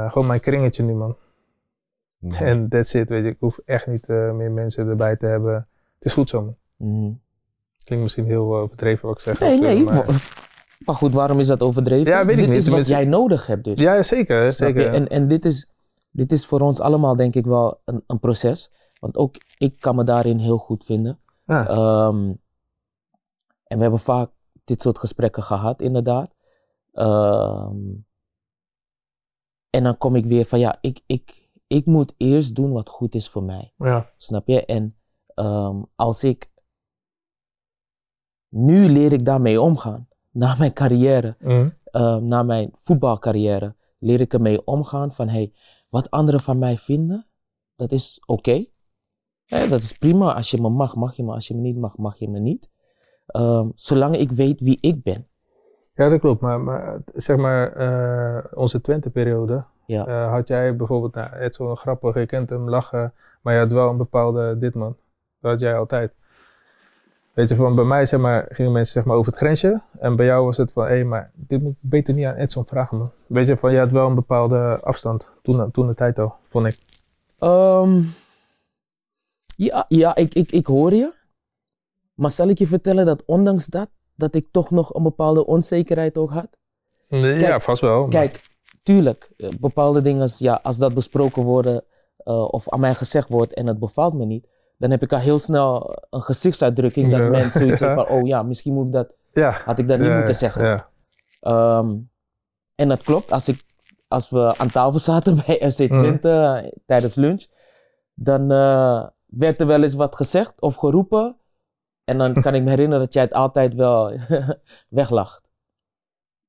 gewoon mijn kringetje nu, man. Ja. En that's it, weet je, ik hoef echt niet eh, meer mensen erbij te hebben. Het is goed zo, man. Mhm. Klinkt misschien heel eh, overdreven wat ik zeg. Nee, nee. (laughs) maar- goed, waarom is dat overdreven? Ja, weet ik dit niet. is wat jij nodig hebt dus. Ja, zeker, zeker. En, en dit, is, dit is voor ons allemaal denk ik wel een, een proces. Want ook ik kan me daarin heel goed vinden. Ehm, en we hebben vaak dit soort gesprekken gehad, inderdaad. Ehm, en dan kom ik weer van ja, ik, ik, ik moet eerst doen wat goed is voor mij. ja. Snap je? En ehm, als ik. Nu leer ik daarmee omgaan. Na mijn carrière, ehm, na mijn voetbalcarrière, leer ik ermee omgaan van hey, wat anderen van mij vinden, dat is oké. Dat is prima. Als je me mag, mag je me. Als je me niet mag, mag je me niet. Ehm, zolang ik weet wie ik ben. ja, dat klopt. Maar, maar zeg maar, eh, onze Twente-periode, Ja. eh, had jij bijvoorbeeld, nou, het is wel grappig, je kent hem lachen, maar je had wel een bepaalde dit, man. Dat had jij altijd. Weet je, van bij mij zeg maar, gingen mensen zeg maar, over het grensje. En bij jou was het van, hé, maar dit moet ik beter niet aan Edson vragen, man. Weet je, van, je had wel een bepaalde afstand toen, toen de tijd al, vond ik. Ehm, ja, ja ik, ik, ik hoor je. Maar zal ik je vertellen dat ondanks dat, dat ik toch nog een bepaalde onzekerheid ook had? Nee, ja, vast wel. maar- Kijk, tuurlijk, eh, bepaalde dingen, ja, als dat besproken worden eh, of aan mij gezegd wordt en het bevalt me niet, dan heb ik al heel snel een gezichtsuitdrukking dat Ja. mensen zoiets (laughs) Ja. van, oh ja, misschien moet ik dat, ja. had ik dat niet moeten zeggen. Ja. Ehm, en dat klopt, als, ik, als we aan tafel zaten (laughs) bij FC Mhm. Twente eh, tijdens lunch, dan werd er wel eens wat gezegd of geroepen. En dan (laughs) kan ik me herinneren dat jij het altijd wel weglacht.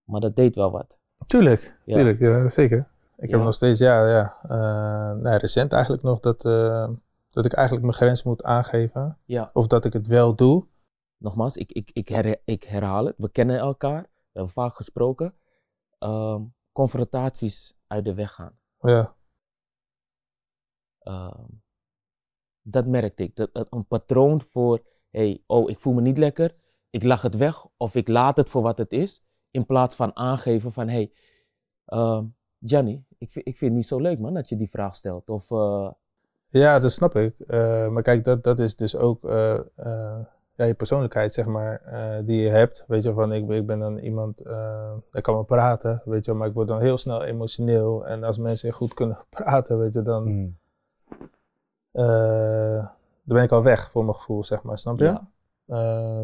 Maar dat deed wel wat. Tuurlijk, Ja. tuurlijk, ja, zeker. Ik Ja. heb nog steeds, ja, ja. eh, nou, recent eigenlijk nog dat, eh, dat ik eigenlijk mijn grens moet aangeven. Ja. Of dat ik het wel doe. Nogmaals, ik, ik, ik, her- ik herhaal het. We kennen elkaar. We hebben vaak gesproken. Ehm, confrontaties uit de weg gaan. Ja, Ehm, dat merkte ik. Dat, dat een patroon voor, hey, oh, ik voel me niet lekker. Ik lach het weg of ik laat het voor wat het is. In plaats van aangeven van, hey, Gianni, ik, vind- ik vind het niet zo leuk man dat je die vraag stelt. Of, eh, ja dat snap ik. Eh, maar kijk, dat, dat is dus ook eh, ja, je persoonlijkheid, zeg maar, die je hebt. Weet je, van ik, ben- ik ben dan iemand, ik kan wel praten, weet je, maar ik word dan heel snel emotioneel. En als mensen goed kunnen (laughs) praten, weet je, dan, Mm. eh, dan ben ik al weg voor mijn gevoel, zeg maar, snap je? ja.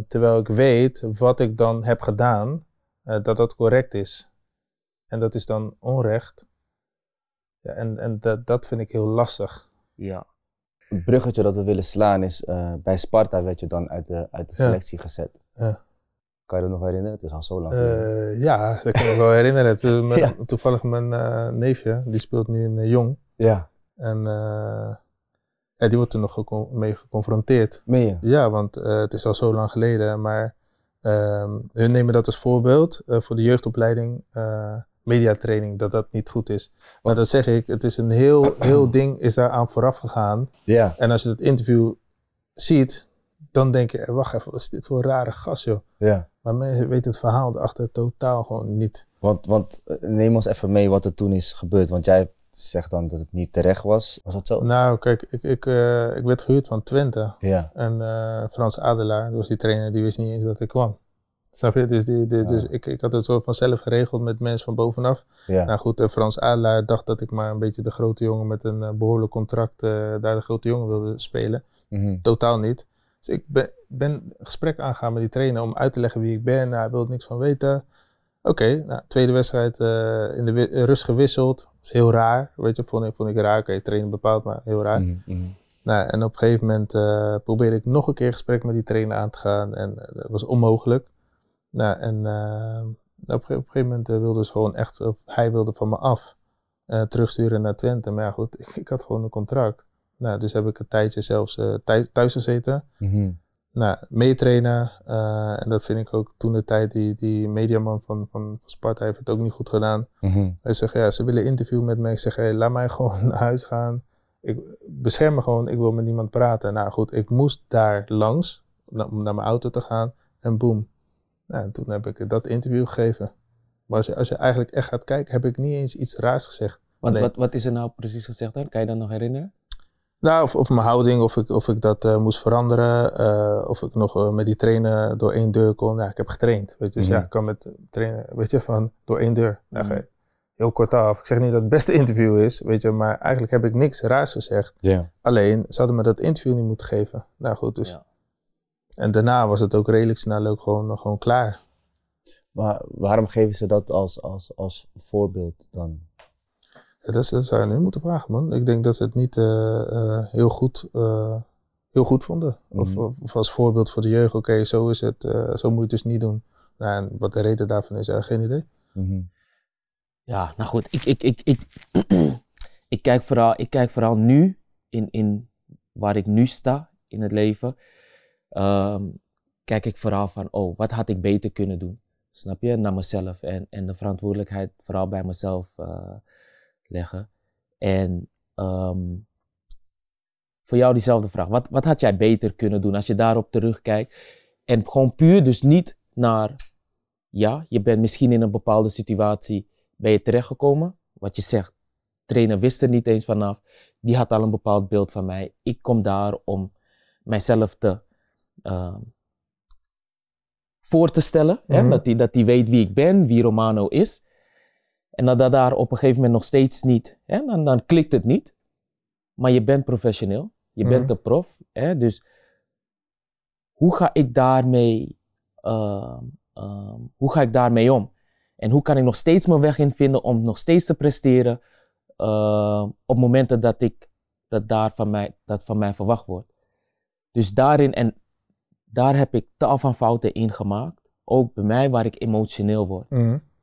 Terwijl ik weet wat ik dan heb gedaan, eh, dat dat correct is. En dat is dan onrecht. Ja, en en dat, dat vind ik heel lastig. ja. Het bruggetje dat we willen slaan is, eh, bij Sparta werd je dan uit de, uit de Ja. selectie gezet. Ja. Kan je dat nog herinneren? Het is al zo lang geleden. Eh, ja, dat kan ik me wel (laughs) herinneren. Ja. Toevallig mijn neefje, die speelt nu in Jong. ja, En ja, die wordt er nog mee geconfronteerd. meen je? Ja, want het is al zo lang geleden. Maar ehm, hun nemen dat als voorbeeld eh, voor de jeugdopleiding. eh, mediatraining, dat dat niet goed is. Maar dat zeg ik, het is een heel, heel (clears throat) ding is daar aan vooraf gegaan. Ja. En als je het interview ziet, dan denk je, eh, wacht even, wat is dit voor een rare gast joh. Ja. Maar mensen weten het verhaal erachter totaal gewoon niet. Want, want neem ons even mee wat er toen is gebeurd. Want jij zegt dan dat het niet terecht was. Was dat zo? Nou, kijk, ik, ik, eh, ik werd gehuurd van Twente. Ja. En eh, Frans Adelaar, dat was die trainer, die wist niet eens dat ik kwam. Snap je? Dus, die, die- dus ik, ik had het zo vanzelf geregeld met mensen van bovenaf. Ja. Nou goed, en Frans Adelaar dacht dat ik maar een beetje de grote jongen met een eh, behoorlijk contract eh, daar de grote jongen wilde spelen. Mhm. Totaal niet. Dus ik ben, ben een gesprek aangegaan met die trainer om uit te leggen wie ik ben. Nou, hij wilde niks van weten. Oké, nou, tweede wedstrijd eh, in de wi- rust gewisseld. Dat is heel raar, weet je, vond ik, vond ik raar. Oké, trainer bepaald, maar heel raar. Mhm, mhm. Nou, en op een gegeven moment eh, probeerde ik nog een keer gesprek met die trainer aan te gaan. En eh, dat was onmogelijk. Nou, en op, een- op een gegeven moment wilde ze gewoon echt, of hij wilde van me af, terugsturen naar Twente. Maar ja, goed, ik, (laughs) ik had gewoon een contract. Nou, dus heb ik een tijdje zelfs thuis gezeten. Mhm. Nou, meetrainen. eh, en dat vind ik ook toen de tijd, die, die mediaman van, van, van Sparta heeft het ook niet goed gedaan. Mhm. Hij zegt, ja, ze willen interview met me. Ik zeg, hey, laat mij (laughs) gewoon naar huis gaan. Ik bescherm me gewoon, ik wil met niemand praten. Nou goed, ik moest daar langs, na- om naar mijn auto te gaan. En boem. Nou, en toen heb ik dat interview gegeven. Maar als je, als je eigenlijk echt gaat kijken, heb ik niet eens iets raars gezegd. Nee. wat, wat is er nou precies gezegd dan? Kan je dat nog herinneren? Nou, of, of mijn houding, of ik, of ik dat eh, moest veranderen. eh, of ik nog eh, met die trainer door één deur kon. Ja, ik heb getraind. Weet je, dus Mhm. ja, ik kan met trainen, weet je, van door één deur. Nou, Mhm. je heel kort af. Ik zeg niet dat het beste interview is, weet je, maar eigenlijk heb ik niks raars gezegd. Alleen, ze hadden me dat interview niet moeten geven. Nou goed, dus. Ja. En daarna was het ook redelijk snel ook gewoon, gewoon klaar. Maar waarom geven ze dat als, als, als voorbeeld dan? Ja, dat, dat zou je nu moeten vragen, man. Ik denk dat ze het niet eh, eh, heel, goed, eh, heel goed vonden. Of, Mhm. of, of als voorbeeld voor de jeugd, oké, zo is het, eh, zo moet je het dus niet doen. Nou, en wat de reden daarvan is, geen idee. Mhm. Ja, nou goed, ik, ik, ik, ik, (clears throat) ik, kijk, vooral, ik kijk vooral nu in, in waar ik nu sta in het leven. ehm, kijk ik vooral van, oh, wat had ik beter kunnen doen? Snap je? Naar mezelf en, en de verantwoordelijkheid vooral bij mezelf eh, leggen. En ehm, voor jou diezelfde vraag. Wat, wat had jij beter kunnen doen als je daarop terugkijkt? En gewoon puur dus niet naar, ja, je bent misschien in een bepaalde situatie ben je terechtgekomen. Wat je zegt, trainer wist er niet eens vanaf. Die had al een bepaald beeld van mij. Ik kom daar om mijzelf te, ehm, voor te stellen. hè? Mhm. Dat hij dat die weet wie ik ben, wie Romano is. En dat dat daar op een gegeven moment nog steeds niet, hè? Dan, dan klikt het niet. Maar je bent professioneel, je Mhm. bent de prof. Hè? Dus hoe ga ik daarmee, ehm, hoe ga ik daarmee om? En hoe kan ik nog steeds mijn weg in vinden om nog steeds te presteren ehm, op momenten dat ik dat daar van mij, dat van mij verwacht wordt. Dus daarin, en daar heb ik tal van fouten in gemaakt. Ook bij mij waar ik emotioneel word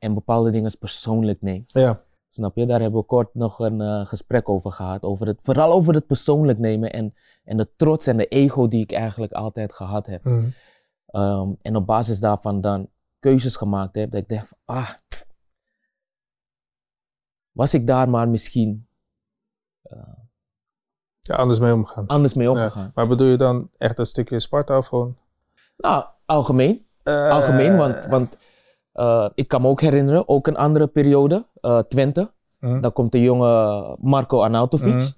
en bepaalde dingen persoonlijk neem. Ja. Snap je? Daar hebben we kort nog een eh, gesprek over gehad. Over het, vooral over het persoonlijk nemen en, en de trots en de ego die ik eigenlijk altijd gehad heb. Mhm. Ehm, en op basis daarvan dan keuzes gemaakt heb. Dat ik dacht, ah, was ik daar maar misschien eh, ja, anders mee omgaan. anders mee Ja. omgegaan. Maar bedoel je dan echt een stukje Sparta of gewoon? Nou, algemeen. Eh, Algemeen, want, want eh, ik kan me ook herinneren, ook een andere periode, eh, Twente. Dan komt de jonge Marco Arnautovic.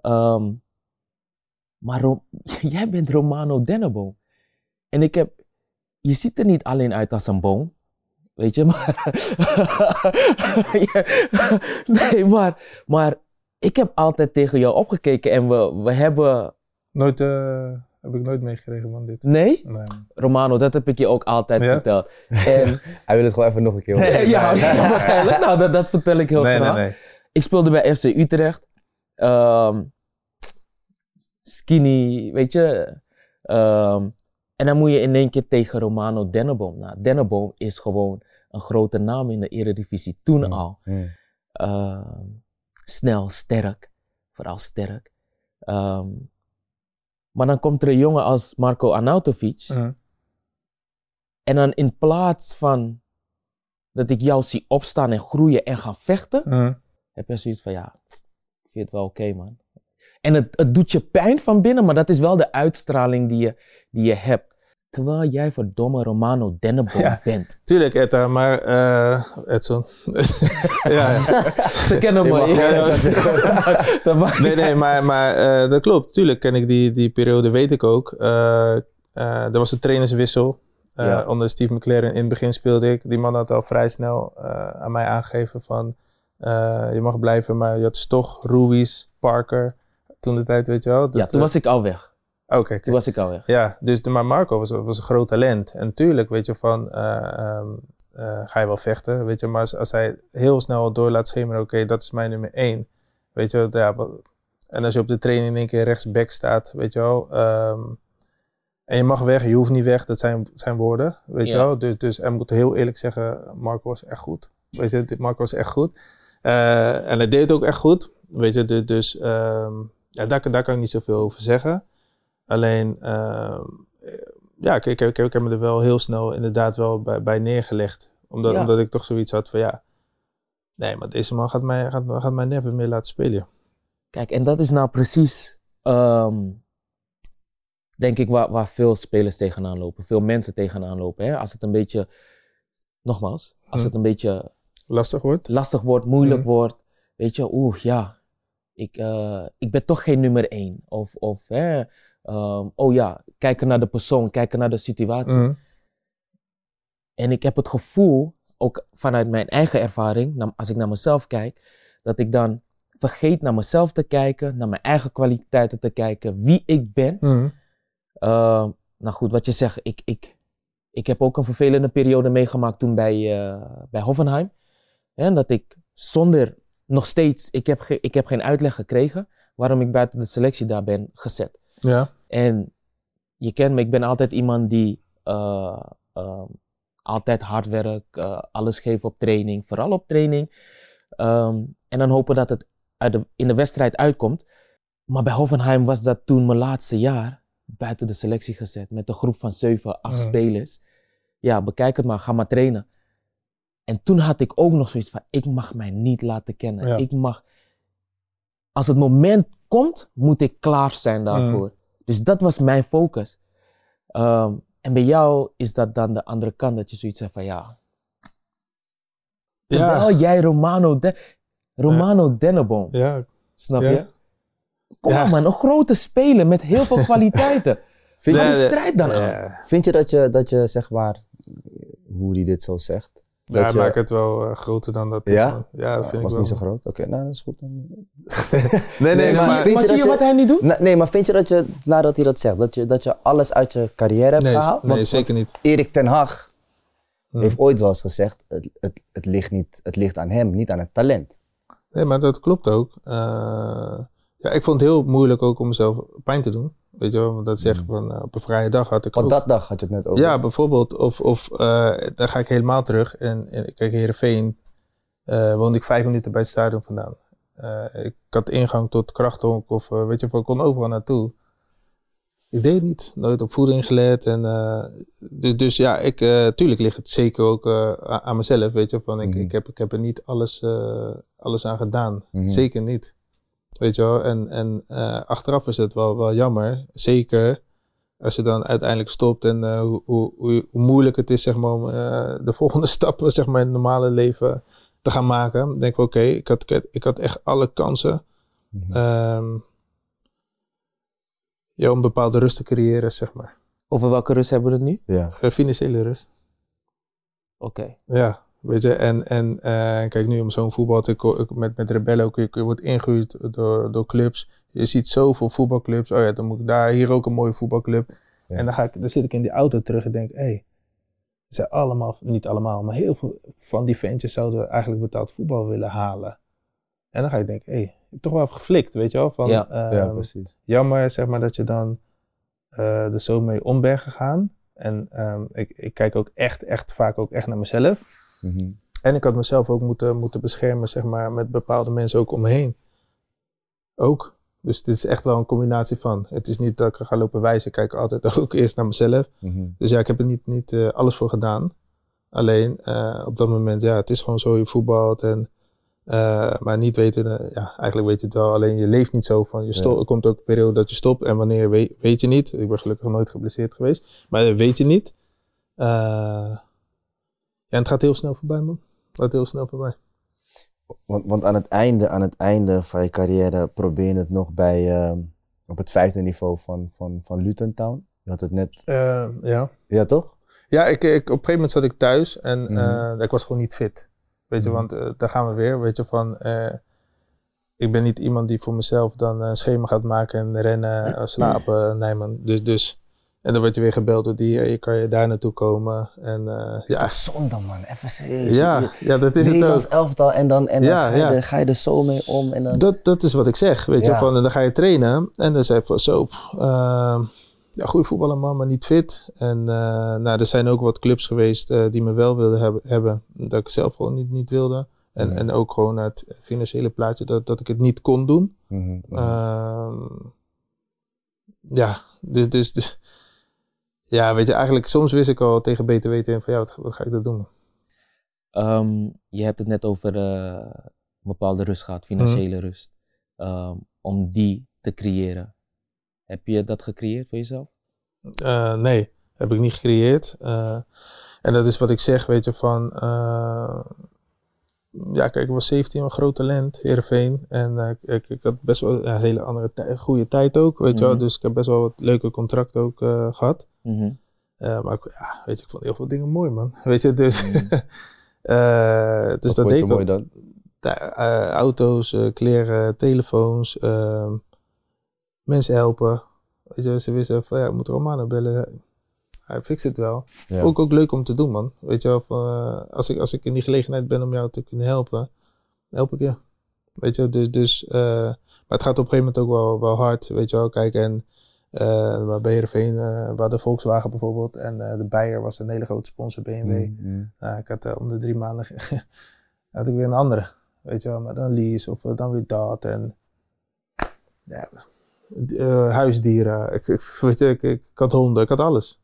Ehm, maar Ro- (laughs) jij bent Romano Denneboom. En ik heb, je ziet er niet alleen uit als een boom. Weet je, (laughs) maar. (laughs) Nee, maar, maar ik heb altijd tegen jou opgekeken en we, we hebben. Nooit, eh, heb ik nooit meegekregen van dit. Nee, Nee, man. Romano, dat heb ik je ook altijd Ja? verteld. En, (laughs) Hij wil het gewoon even nog een keer horen. Nee, ja, waarschijnlijk. Nou, dat, dat vertel ik heel nee, nee, graag. nee. Ik speelde bij FC Utrecht. Ehm, skinny, weet je. Ehm, en dan moet je in één keer tegen Romano Denneboom. Nou, Denneboom is gewoon een grote naam in de Eredivisie toen Mm. al. Mhm. Ehm, snel, sterk. Vooral sterk. Ehm, maar dan komt er een jongen als Marco Arnautovic. Mhm. En dan in plaats van dat ik jou zie opstaan en groeien en gaan vechten, heb je zoiets van, ja, ik vind het wel oké, man. En het, het doet je pijn van binnen, maar dat is wel de uitstraling die je, die je hebt. Terwijl jij verdomme Romano Denneboom Ja. bent. Tuurlijk, Etta, maar eh Edson. (laughs) ja, ja. Ze kennen me. ja, (laughs) Nee, nee, maar, maar eh, dat klopt. Tuurlijk ken ik die, die periode, weet ik ook. Eh, er was een trainerswissel. Ja. Onder Steve McLaren in het begin speelde ik. Die man had al vrij snel aan mij aangegeven van... je mag blijven, maar je had toch Ruiz, Parker. Toen de tijd, weet je wel. Ja, toen was ik al weg. Oké, Toen was ik al weg. Ja, dus de, maar Marco was, was een groot talent. En tuurlijk, weet je, van eh, ehm, eh, ga je wel vechten, weet je. Maar als, als hij heel snel door laat schemeren, oké, dat is mijn nummer één. Weet je, ja, en als je op de training in één keer rechtsback staat, weet je wel. ehm, en je mag weg, je hoeft niet weg, dat zijn, zijn woorden, weet je wel. Dus, dus en ik moet heel eerlijk zeggen, Marco was echt goed. Weet je, Marco was echt goed. Eh, en hij deed het ook echt goed, weet je. Dus, ehm, ja, daar, kan- daar kan ik niet zoveel over zeggen. Alleen, ehm, eh, ja, ik, ik, ik, ik heb me er wel heel snel inderdaad wel bij, bij neergelegd. Omdat, Ja. omdat ik toch zoiets had van ja, nee, maar deze man gaat mij, gaat, gaat mij never meer laten spelen. Kijk, en dat is nou precies, ehm, denk ik, waar, waar veel spelers tegenaan lopen. Veel mensen tegenaan lopen. Hè? Als het een beetje, nogmaals, als Hm. het een beetje Lastig wordt? lastig wordt, moeilijk Mhm. wordt. Weet je, oeh, ja, ik, eh, ik ben toch geen nummer één. Of, of hè, ehm, oh ja, kijken naar de persoon, kijken naar de situatie. Mhm. En ik heb het gevoel, ook vanuit mijn eigen ervaring, als ik naar mezelf kijk, dat ik dan vergeet naar mezelf te kijken, naar mijn eigen kwaliteiten te kijken, wie ik ben. Mhm. Uh, nou goed, wat je zegt, ik, ik, ik heb ook een vervelende periode meegemaakt toen bij, eh, bij Hoffenheim. En dat ik zonder, nog steeds, ik heb, ik heb geen uitleg gekregen waarom ik buiten de selectie daar ben gezet. Ja. En je kent me, ik ben altijd iemand die eh, ehm, altijd hard werkt, eh, alles geeft op training, vooral op training. Ehm, en dan hopen dat het uit de, in de wedstrijd uitkomt. Maar bij Hoffenheim was dat toen mijn laatste jaar buiten de selectie gezet met een groep van 7, 8 Mhm. spelers. Ja, bekijk het maar, ga maar trainen. En toen had ik ook nog zoiets van, ik mag mij niet laten kennen. Ja. Ik mag, als het moment komt, moet ik klaar zijn daarvoor. Dus dat was mijn focus. Ehm, en bij jou is dat dan de andere kant, dat je zoiets zegt van ja. Terwijl Ja. jij Romano, De Romano Denneboom, Ja. snap Ja. je? Kom Ja. op man, een grote speler met heel veel (laughs) kwaliteiten. Vind je, die strijd dan aan. Ja, vind je dat je, dat je, zeg maar, hoe hij dit zo zegt? Ja Dat je- maak het wel eh, groter dan dat. Ja? Ja, dat vind was ik niet wel. zo groot. Oké, nou dat is goed. (laughs) Nee, nee, Nee, maar... maar- Vind maar je zie dat je je- wat hij nu doet? Nee, nee, maar vind je dat je, nadat hij dat zegt, dat je, dat je alles uit je carrière hebt Nee, gehaald? nee Want- zeker niet. Erik ten Hag Hm. heeft ooit wel eens gezegd, het, het, het, ligt niet, het ligt aan hem, niet aan het talent. Nee, maar dat klopt ook. Eh, ja, ik vond het heel moeilijk ook om mezelf pijn te doen. Weet je wel, want dat zeg van eh, op een vrije dag had ik Want ook... dat dag had je het net over. Ja, bijvoorbeeld. Of, of eh, dan ga ik helemaal terug. En, en kijk, Heerenveen eh woonde ik vijf minuten bij het stadion vandaan. Ik had ingang tot krachthonk of weet je, ik kon overal naartoe. Ik deed het niet. Nooit op voeding gelet. En, dus, dus ja, ik, tuurlijk ligt het zeker ook aan mezelf. Weet je, van ik, Mhm. ik, heb, ik heb er niet alles, alles aan gedaan. Mhm. Zeker niet. Weet je wel, en, en eh, achteraf is het wel, wel jammer. Zeker als je dan uiteindelijk stopt en eh, hoe, hoe, hoe, moeilijk het is zeg maar, om eh, de (laughs) volgende stappen zeg maar, in het normale leven te gaan maken. Dan denk ik, oké, ik, had, ik, had, ik had echt alle kansen ehm, ja, om bepaalde rust te creëren, zeg maar. Over welke rust hebben we het nu? Ja. Financiële rust. Oké. Ja, weet je, en, en eh, kijk nu om zo'n voetbal te, met, met Rebellen ook, je, je wordt ingehuurd door, door clubs. Je ziet zoveel voetbalclubs. Oh ja, dan moet ik daar, hier ook een mooie voetbalclub. Ja. En dan, ga ik, dan zit ik in die auto terug en denk, hé, hey, het zijn allemaal, niet allemaal, maar heel veel van die ventjes zouden eigenlijk betaald voetbal willen halen. En dan ga ik denken, hé, hey, ik heb toch wel even geflikt, weet je wel? Van, Ja. ehm, ja, precies. jammer zeg maar dat je dan eh er zo mee om bent gegaan. En ehm, ik, ik kijk ook echt, echt vaak ook echt naar mezelf. Mhm. En ik had mezelf ook moeten, moeten beschermen, zeg maar, met bepaalde mensen ook omheen. Ook. Dus het is echt wel een combinatie van. Het is niet dat ik ga lopen wijzen. Ik kijk altijd (laughs) ook eerst naar mezelf. Mhm. Dus ja, ik heb er niet, niet eh, alles voor gedaan. Alleen eh, op dat moment, ja, het is gewoon zo je voetbalt. En, eh, maar niet weten, ja, eigenlijk weet je het wel. Alleen je leeft niet zo van, je stop, Ja. er komt ook een periode dat je stopt. En wanneer weet, weet je niet. Ik ben gelukkig nooit geblesseerd geweest. Maar weet je niet. Eh, ja, en het gaat heel snel voorbij, man. Het gaat heel snel voorbij. Want, want aan, het einde, aan het einde van je carrière probeer je het nog bij, ehm, op het vijfde niveau van, van, van Luton Town. Je had het net, Eh, ja. ja toch? Ja, ik, ik, op een gegeven moment zat ik thuis en Mhm. eh, ik was gewoon niet fit. Weet je, Mhm. want eh, daar gaan we weer. Weet je, van ik ben niet iemand die voor mezelf dan een schema gaat maken en rennen, (clears throat) slapen. Nee, man. Dus, dus, en dan word je weer gebeld door die, eh, je kan je daar naartoe komen. En eh, Is ja, toch zonde man, even serieus. ja, ja, dat is het Nederlands ook. elftal en dan, en dan ga, je ja. er, ga je er zo mee om. En dan, Dat, dat is wat ik zeg, weet je. Van, en dan ga je trainen en dan zeg je van zo, ehm, ja, goede voetballer man, maar niet fit. En eh, nou, er zijn ook wat clubs geweest die me wel wilden hebben, hebben, dat ik zelf gewoon niet, niet wilde. En, Ja. en ook gewoon het financiële plaatje dat, dat ik het niet kon doen. Mhm, mhm. Ehm, ja, dus, dus, dus, ja, weet je, eigenlijk soms wist ik al tegen weten in van ja, wat, wat ga ik dat doen? Ehm, je hebt het net over eh, een bepaalde rust gehad, financiële rust. Ehm, om die te creëren. Heb je dat gecreëerd voor jezelf? Eh, nee, heb ik niet gecreëerd. Eh, en dat is wat ik zeg, weet je, van... ja, kijk, ik was 17, een groot talent, Heerenveen. En eh, ik, ik had best wel een hele andere tij- goede tijd ook, weet je wel. Mhm. Dus ik heb best wel wat leuke contracten ook eh, gehad. Mhm. Eh, maar ik, ja, weet je, ik vond heel veel dingen mooi, man. (laughs) Weet je, dus... (laughs) Eh, dus Wat dat deed ik mooi dan? Auto's, kleren, telefoons, mensen helpen. Weet je, ze wisten van ja, ik moet Romano bellen. Hij fixt het wel. Ja. Vond ik ook leuk om te doen, man. Weet je wel, van, eh, als, ik, als ik in die gelegenheid ben om jou te kunnen helpen, help ik je. Weet je, dus, dus eh, maar het gaat op een gegeven moment ook wel, wel hard, weet je wel. Kijk, en eh waar bij Heerenveen, eh waar de Volkswagen bijvoorbeeld, en de Bayer was een hele grote sponsor, BMW. Mhm. Nou, ik had om de drie maanden (laughs) had ik weer een andere. Weet je wel, maar dan lease of dan weer dat. En ja, huisdieren. Ik, ik, weet je, ik, ik had honden, ik had alles.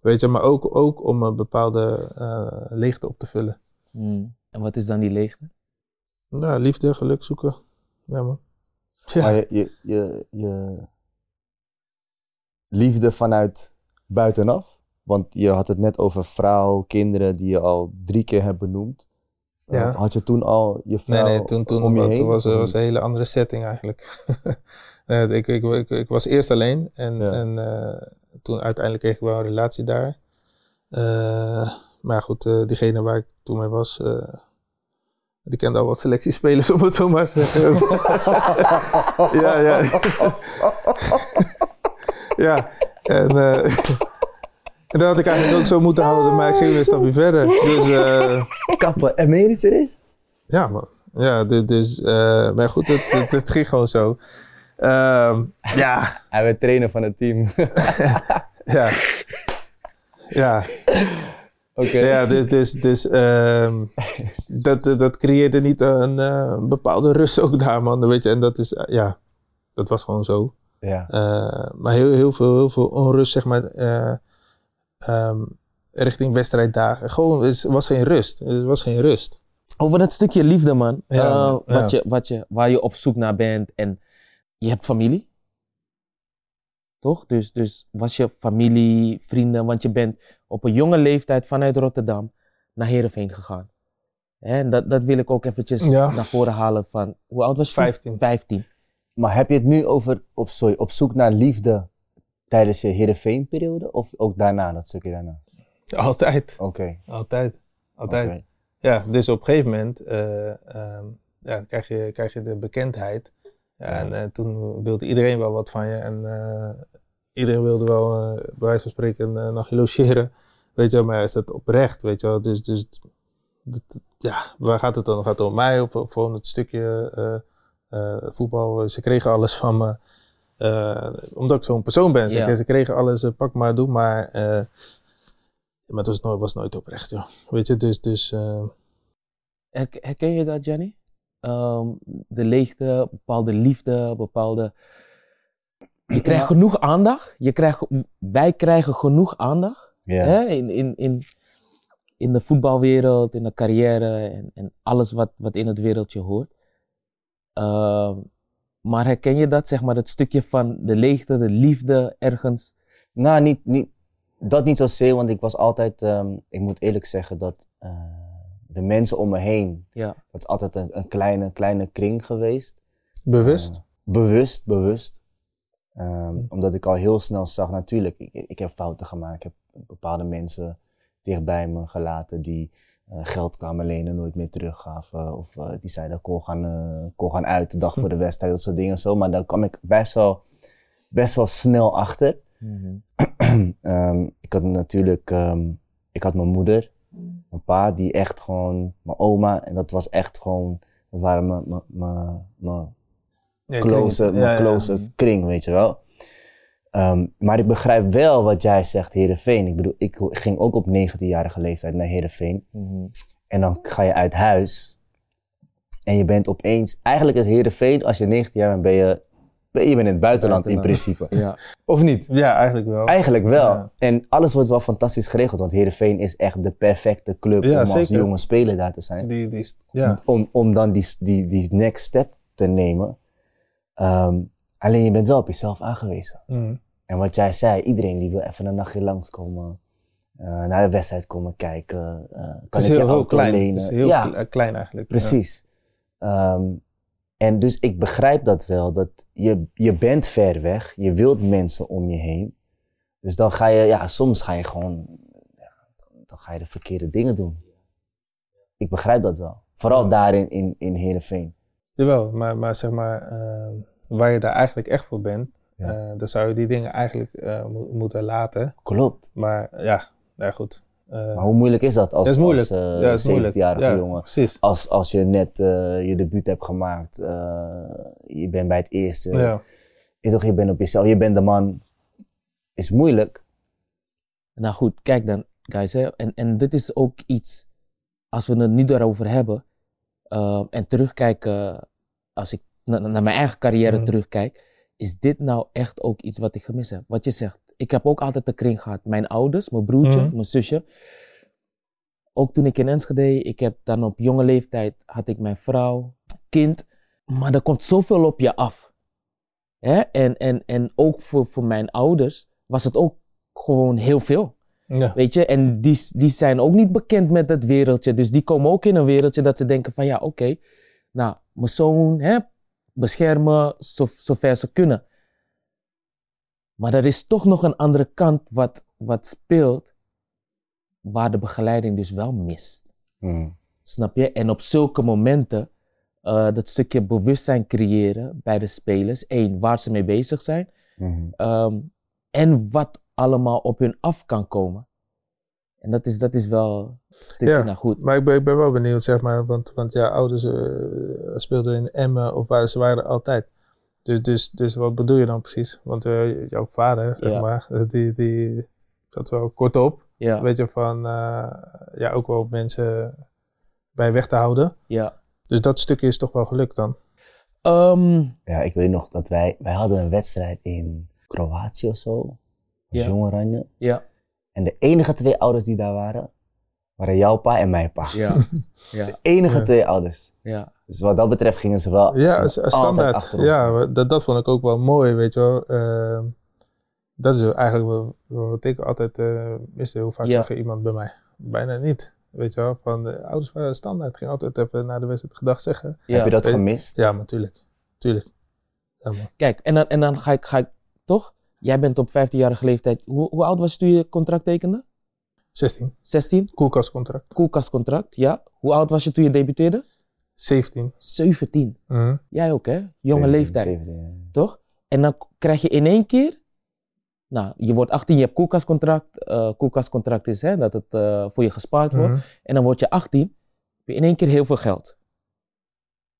Weet je, maar ook, ook om een bepaalde eh, leegte op te vullen. Mm. En wat is dan die leegte? Nou, liefde, geluk zoeken. Ja, man. Ja. Maar je, je, je, je liefde vanuit buitenaf? Want je had het net over vrouw, kinderen die je al drie keer hebt benoemd. Ja. Eh, had je toen al je vrouw nee, toen, toen, om je heen? toen was, of was een hele andere setting eigenlijk. (laughs) Eh, ik, ik, ik, ik was eerst alleen en, Ja. en eh, toen uiteindelijk kreeg ik wel een relatie daar. Eh, maar goed, eh, diegene waar ik toen mee was, eh, die kende al wat selectiespelers, (laughs) om het zo maar te zeggen. (laughs) ja, ja. (laughs) ja, en, en dat had ik eigenlijk ook zo moeten houden, maar ik ging weer een stapje verder. Dus... Kappen. En meen je niet serieus? ja, man. Ja, dus, dus maar goed, het, het, het ging gewoon zo. Ehm, ja, (laughs) Hij werd trainer van het team. (laughs) ja. Ja, Oké. ja dus, dus, dus ehm, dat, dat creëerde niet een, eh, een bepaalde rust ook daar, man. Weet je, en dat is, eh, ja, dat was gewoon zo. Ja. Eh, maar heel, heel, veel, heel veel onrust, zeg maar, eh, ehm, richting wedstrijddagen. Gewoon, het was geen rust. Het was geen rust. Over dat stukje liefde, man. Ja, Eh, wat Ja. je, wat je, waar je op zoek naar bent. En je hebt familie. Toch? Dus, dus was je familie, vrienden. Want je bent op een jonge leeftijd vanuit Rotterdam naar Heerenveen gegaan. Hè, En dat, dat wil ik ook eventjes Ja. naar voren halen van... Hoe oud was je? toen? 15. 15. Maar heb je het nu over op, sorry, op zoek naar liefde tijdens je Heerenveen-periode? Of ook daarna, dat stukje daarna? Altijd. Oké. Altijd. Altijd. Ja, dus op een gegeven moment eh, ehm, ja, krijg, je, krijg je de bekendheid. En eh, toen wilde iedereen wel wat van je. En eh, iedereen wilde wel, eh, bij wijze van spreken, een nachtje logeren. Weet je wel, maar is dat oprecht, weet je wel. Dus, dus dat- ja, waar gaat het dan? Gaat het om mij of, of gewoon het stukje voetbal? Ze kregen alles van me. omdat ik zo'n persoon ben. Ze, Ja. ze kregen alles, pak maar, doe maar. maar het was nooit, was nooit oprecht, joh. Weet je, dus... dus Herk- Herken je dat, Jenny? Ehm, de leegte, bepaalde liefde, bepaalde... Je krijgt Ja. genoeg aandacht. Je krijgt, wij krijgen genoeg aandacht. Ja. Hè? In, in, in, in de voetbalwereld, in de carrière en, en alles wat, wat in het wereldje hoort. Ehm, maar herken je dat, zeg maar, het stukje van de leegte, de liefde ergens? Nou, niet, niet, dat niet zozeer, want ik was altijd, ehm, ik moet eerlijk zeggen dat eh, de mensen om me heen, Ja. dat is altijd een, een kleine, kleine kring geweest. Bewust? Eh, bewust, bewust. Ehm, Omdat ik al heel snel zag, natuurlijk, ik, ik heb fouten gemaakt. Ik heb bepaalde mensen dichtbij me gelaten die eh, geld kwamen lenen, nooit meer teruggaven. Of eh, die zeiden, ik kon gaan, gaan uit de dag (laughs) voor de wedstrijd, dat soort dingen zo. Maar daar kwam ik best wel, best wel snel achter. (clears throat) Ehm, ik had natuurlijk, ehm, ik had mijn moeder, mijn pa, die echt gewoon, mijn oma, en dat was echt gewoon, dat waren mijn, mijn, mijn, mijn Ja, close, kring. Ja, weet je wel. Ehm, maar ik begrijp wel wat jij zegt, Heerenveen. Ik bedoel, ik ging ook op 19-jarige leeftijd naar Heerenveen. En dan ga je uit huis. En je bent opeens... Eigenlijk is Heerenveen, als je 19 jaar bent, ben je, ben je bent in het buitenland in principe. Ja. Of niet? Ja, eigenlijk wel. Eigenlijk wel. Ja. En alles wordt wel fantastisch geregeld. Want Heerenveen is echt de perfecte club Ja, om als jonge speler daar te zijn Die, die, ja. om, om dan die, die, die next step te nemen. Ehm, alleen je bent wel op jezelf aangewezen. Mm. En wat jij zei, iedereen die wil even een nachtje langskomen, eh naar de wedstrijd komen kijken, eh, Het kan is ik je heel, klein. lenen. Het is heel ja, kle- klein eigenlijk. precies. Ehm, en dus ik begrijp dat wel, dat je, je bent ver weg, je wilt mensen om je heen. Dus dan ga je, ja, soms ga je gewoon, ja, dan ga je de verkeerde dingen doen. Ik begrijp dat wel. Vooral Ja. daar in, in, in Heerenveen. Ja. Jawel, maar, maar zeg maar, eh, waar je daar eigenlijk echt voor bent, Ja. eh, dan zou je die dingen eigenlijk eh, mo- moeten laten. Klopt. Maar ja, ja goed. Eh, Maar hoe moeilijk is dat als, dat is moeilijk. als eh, is moeilijk. 17-jarige Ja, jongen? Precies. Als, als je net eh, je debuut hebt gemaakt, eh, je bent bij het eerste, Ja. je, toch, je bent op jezelf, je bent de man. Is moeilijk. Nou goed, kijk dan, guys. Hè. En, en dit is ook iets, als we het nu daarover hebben eh, en terugkijken, als ik na- naar mijn eigen carrière Mhm. terugkijk, is dit nou echt ook iets wat ik gemist heb? Wat je zegt, ik heb ook altijd de kring gehad. Mijn ouders, mijn broertje, Mhm. mijn zusje. Ook toen ik in Enschede, ik heb dan op jonge leeftijd, had ik mijn vrouw, kind. Maar er komt zoveel op je af. Hè? En, en, en ook voor, voor mijn ouders was het ook gewoon heel veel. Ja. Weet je, en die, die zijn ook niet bekend met het wereldje. Dus die komen ook in een wereldje dat ze denken van ja, oké, nou, mijn zoon, hè, beschermen zo, zover ze kunnen. Maar er is toch nog een andere kant wat, wat speelt, waar de begeleiding dus wel mist. Mm. Snap je? En op zulke momenten, eh, dat stukje bewustzijn creëren bij de spelers. Eén, waar ze mee bezig zijn. Mhm. Ehm, en wat allemaal op hun af kan komen. En dat is, dat is wel een stukje Ja, nou goed. Maar ik ben, ik ben wel benieuwd, zeg maar, want, want ja, ouders eh, speelden in Emmen of waar ze waren altijd. Dus, dus, dus wat bedoel je dan precies? Want eh, jouw vader, zeg Ja. maar, (laughs) die, die zat wel kort op. Ja, Weet je, van eh, ja, ook wel mensen bij weg te houden. ja. Dus dat stukje is toch wel gelukt dan. Ehm, Ja, ik weet nog dat wij, wij hadden een wedstrijd in Kroatië of zo. Als Ja. Jong Oranje. ja, En de enige twee ouders die daar waren, waren jouw pa en mijn pa. ja, (laughs) ja, De enige Ja. twee ouders. ja. Dus wat dat betreft gingen ze wel Ja, standaard. achter ons. Ja, dat, dat vond ik ook wel mooi, weet je wel. Ehm, dat is eigenlijk wat ik altijd eh miste. Hoe vaak Ja. zag je iemand bij mij? Bijna niet. Weet je wel, van de ouders waren standaard. Ging altijd even na de wedstrijd gedag zeggen. ja. Heb je dat Weet- gemist? Ja, maar tuurlijk. Tuurlijk. Ja. Kijk, en dan, en dan ga, ik, ga ik, toch? Jij bent op 15-jarige leeftijd. Hoe, hoe oud was je toen je contract tekende? 16. 16? Koelkastcontract. Koelkastcontract, ja. Hoe oud was je toen je debuteerde? 17. 17. Mhm. Jij ook, hè? Jonge 17, leeftijd. 17, ja. toch? En dan krijg je in één keer, nou, je wordt 18, je hebt koelkastcontract. Eh koelkastcontract is hè, dat het eh, voor je gespaard wordt. Mhm. En dan word je 18, heb je in één keer heel veel geld.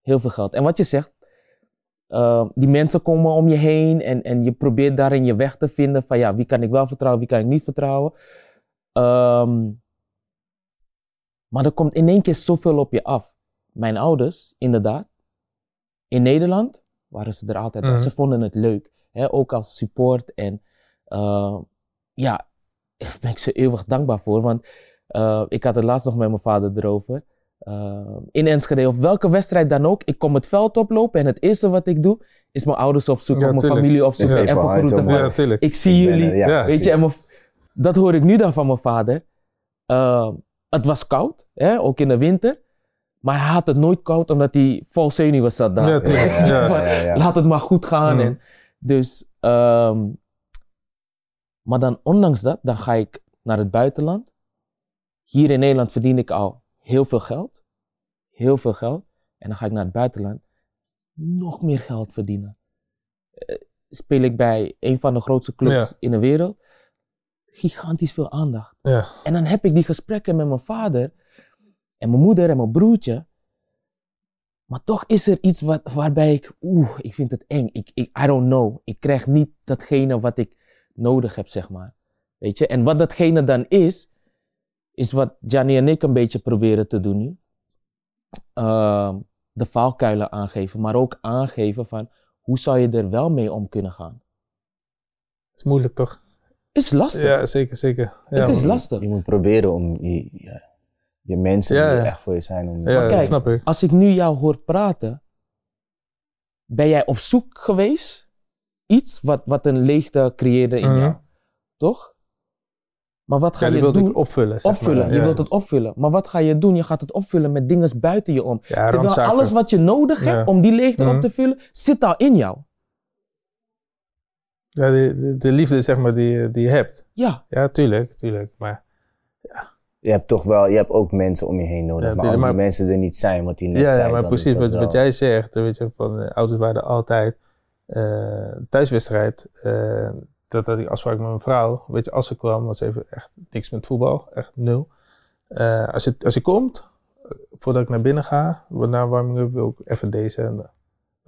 Heel veel geld. En wat je zegt, eh, die mensen komen om je heen en, en je probeert daarin je weg te vinden van ja, wie kan ik wel vertrouwen, wie kan ik niet vertrouwen. Ehm, maar er komt in één keer zoveel op je af. Mijn ouders, inderdaad, in Nederland waren ze er altijd bij. Mhm. Ze vonden het leuk, hè, ook als support. En eh, ja, daar ben ik ze eeuwig dankbaar voor. Want Eh, ik had het laatst nog met mijn vader erover. Uh, in Enschede of welke wedstrijd dan ook. Ik kom het veld oplopen en het eerste wat ik doe is mijn ouders opzoeken Ja, of mijn familie opzoeken Ja, en even van, Ja, tuurlijk. Ik zie Ik jullie. er, Weet je, en mijn- dat hoor ik nu dan van mijn vader. Uh, het was koud, hè, ook in de winter. Maar hij had het nooit koud omdat hij vol zenuwen zat daar. Ja. (laughs) Laat het maar goed gaan. Mhm. En dus, ehm, maar dan ondanks dat, dan ga ik naar het buitenland. Hier in Nederland verdien ik al heel veel geld. Heel veel geld. En dan ga ik naar het buitenland. Nog meer geld verdienen. Eh, speel ik bij een van de grootste clubs Ja. in de wereld. Gigantisch veel aandacht. Ja. En dan heb ik die gesprekken met mijn vader en mijn moeder en mijn broertje. Maar toch is er iets wat, waarbij ik, oeh, ik vind het eng. Ik, ik, I don't know. Ik krijg niet datgene wat ik nodig heb, zeg maar. Weet je? En wat datgene dan is, is wat Gianni en ik een beetje proberen te doen nu. Ehm, de valkuilen aangeven, maar ook aangeven van, hoe zou je er wel mee om kunnen gaan? is moeilijk toch? Is lastig. Ja, zeker, zeker. Ja, het is lastig. Je moet proberen om je, je, je mensen Ja, die ja. er echt voor je zijn. Om, Ja, Maar kijk, snap ik. Als ik nu jou hoor praten, ben jij op zoek geweest? Iets wat, wat een leegte creëerde in Mhm. jou, toch? Maar wat ga Ja, je wilde doen? ik opvullen. opvullen. maar. Je Ja. wilt het opvullen. Maar wat ga je doen? Je gaat het opvullen met dingen buiten je om. Ja, Terwijl alles wat je nodig hebt Ja. om die leegte op te vullen, zit al in jou. Ja, de, de, de liefde zeg maar die, die je hebt. Ja, Ja, tuurlijk, tuurlijk. Maar Je hebt toch wel, je hebt ook mensen om je heen nodig. Ja, maar als die mensen er niet zijn, wat die net ja, zei, ja, maar precies wat, jij zegt. Weet je, van uh, ouders waren altijd eh, thuiswedstrijd. eh, dat had ik afspraak met mijn vrouw. Weet je, als ze kwam, was even echt niks met voetbal. Echt nul. Eh, als, je, als je komt, voordat ik naar binnen ga, na warming up wil ik even deze. En,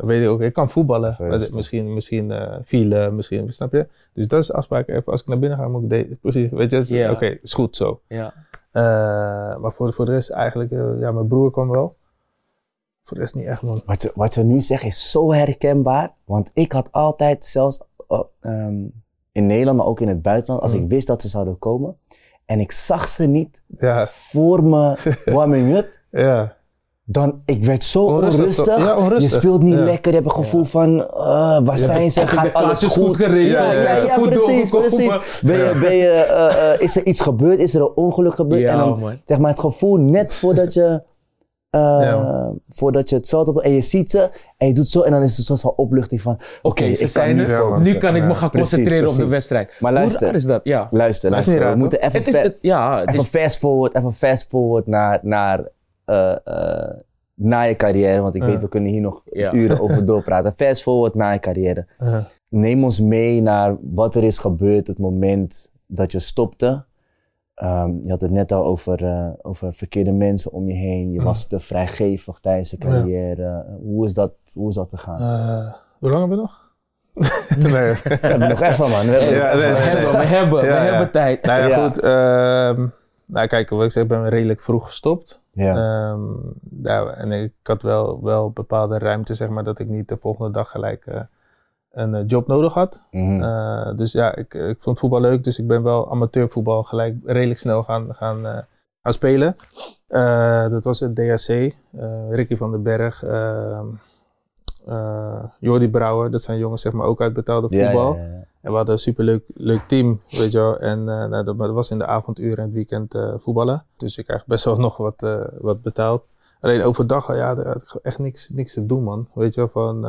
weet ik ook, ik kan voetballen. Misschien misschien eh vielen, misschien, snap je? Dus dat is de afspraak. Even, als ik naar binnen ga, moet ik. Precies, weet je, oké, is goed zo. ja. Eh, maar voor, voor de rest eigenlijk, eh, ja, mijn broer kwam wel. Voor de rest niet echt, man. Wat je, wat je nu zegt is zo herkenbaar. Want ik had altijd, zelfs ehm, in Nederland, maar ook in het buitenland, als Mm. ik wist dat ze zouden komen en ik zag ze niet Ja, voor mijn warming up, (laughs) ja. Dan ik werd zo Onrustig, onrustig. toch? Ja, onrustig. Je speelt niet Ja. lekker, je hebt een gevoel van eh, waar zijn ze, gaat de alles goed? goed geregeld? Ja, goed precies, doorgekomen. precies. Ben je, ben je, eh, eh, is er iets gebeurd? Is er een ongeluk gebeurd? En dan, man. zeg maar, het gevoel net voordat je, eh, voordat je het veld op en je ziet ze en je doet zo en dan is het een soort van opluchting van, oké, Oké, ze zijn nu er. Nu kan ik me gaan precies, concentreren op de precies. wedstrijd. Maar Hoe luister. raar is dat? Ja. Luister, luister, we moeten even, ja, even is, fast forward, even fast forward naar, naar, eh, eh, naar je carrière, want ik weet we kunnen hier nog Ja. uren over (laughs) doorpraten. Fast forward naar je carrière. Neem ons mee naar wat er is gebeurd het moment dat je stopte. Ehm, je had het net al over, eh, over verkeerde mensen om je heen. Je Mm. was te vrijgevig tijdens je Ja. carrière. Hoe, is dat, hoe is dat te gaan? Eh, hoe lang hebben we nog? (laughs) nee. (laughs) We hebben nog even, man. We hebben Ja, nee, we nee. hebben, we hebben, we Ja, ja. hebben tijd. Nou ja, Ja. goed. ehm, nou, kijk, wat ik zeg, ik ben redelijk vroeg gestopt. Ja. Ehm, ja, en ik had wel, wel bepaalde ruimte, zeg maar, dat ik niet de volgende dag gelijk eh, een eh, job nodig had. Mhm. Eh, dus ja, ik, ik vond voetbal leuk, dus ik ben wel amateurvoetbal gelijk redelijk snel gaan, gaan, gaan spelen. Dat was het DHC, eh, Ricky van den Berg, ehm eh, Jordi Brouwer, dat zijn jongens zeg maar ook uit betaalde voetbal. ja, ja. En we hadden een superleuk leuk team, weet je wel. En eh, nou, dat, was in de avonduren en het weekend eh, voetballen. Dus ik krijg best wel (laughs) nog wat, eh, wat betaald. Alleen overdag, ja, daar had ik echt niks, niks te doen, man. Weet je wel, van... op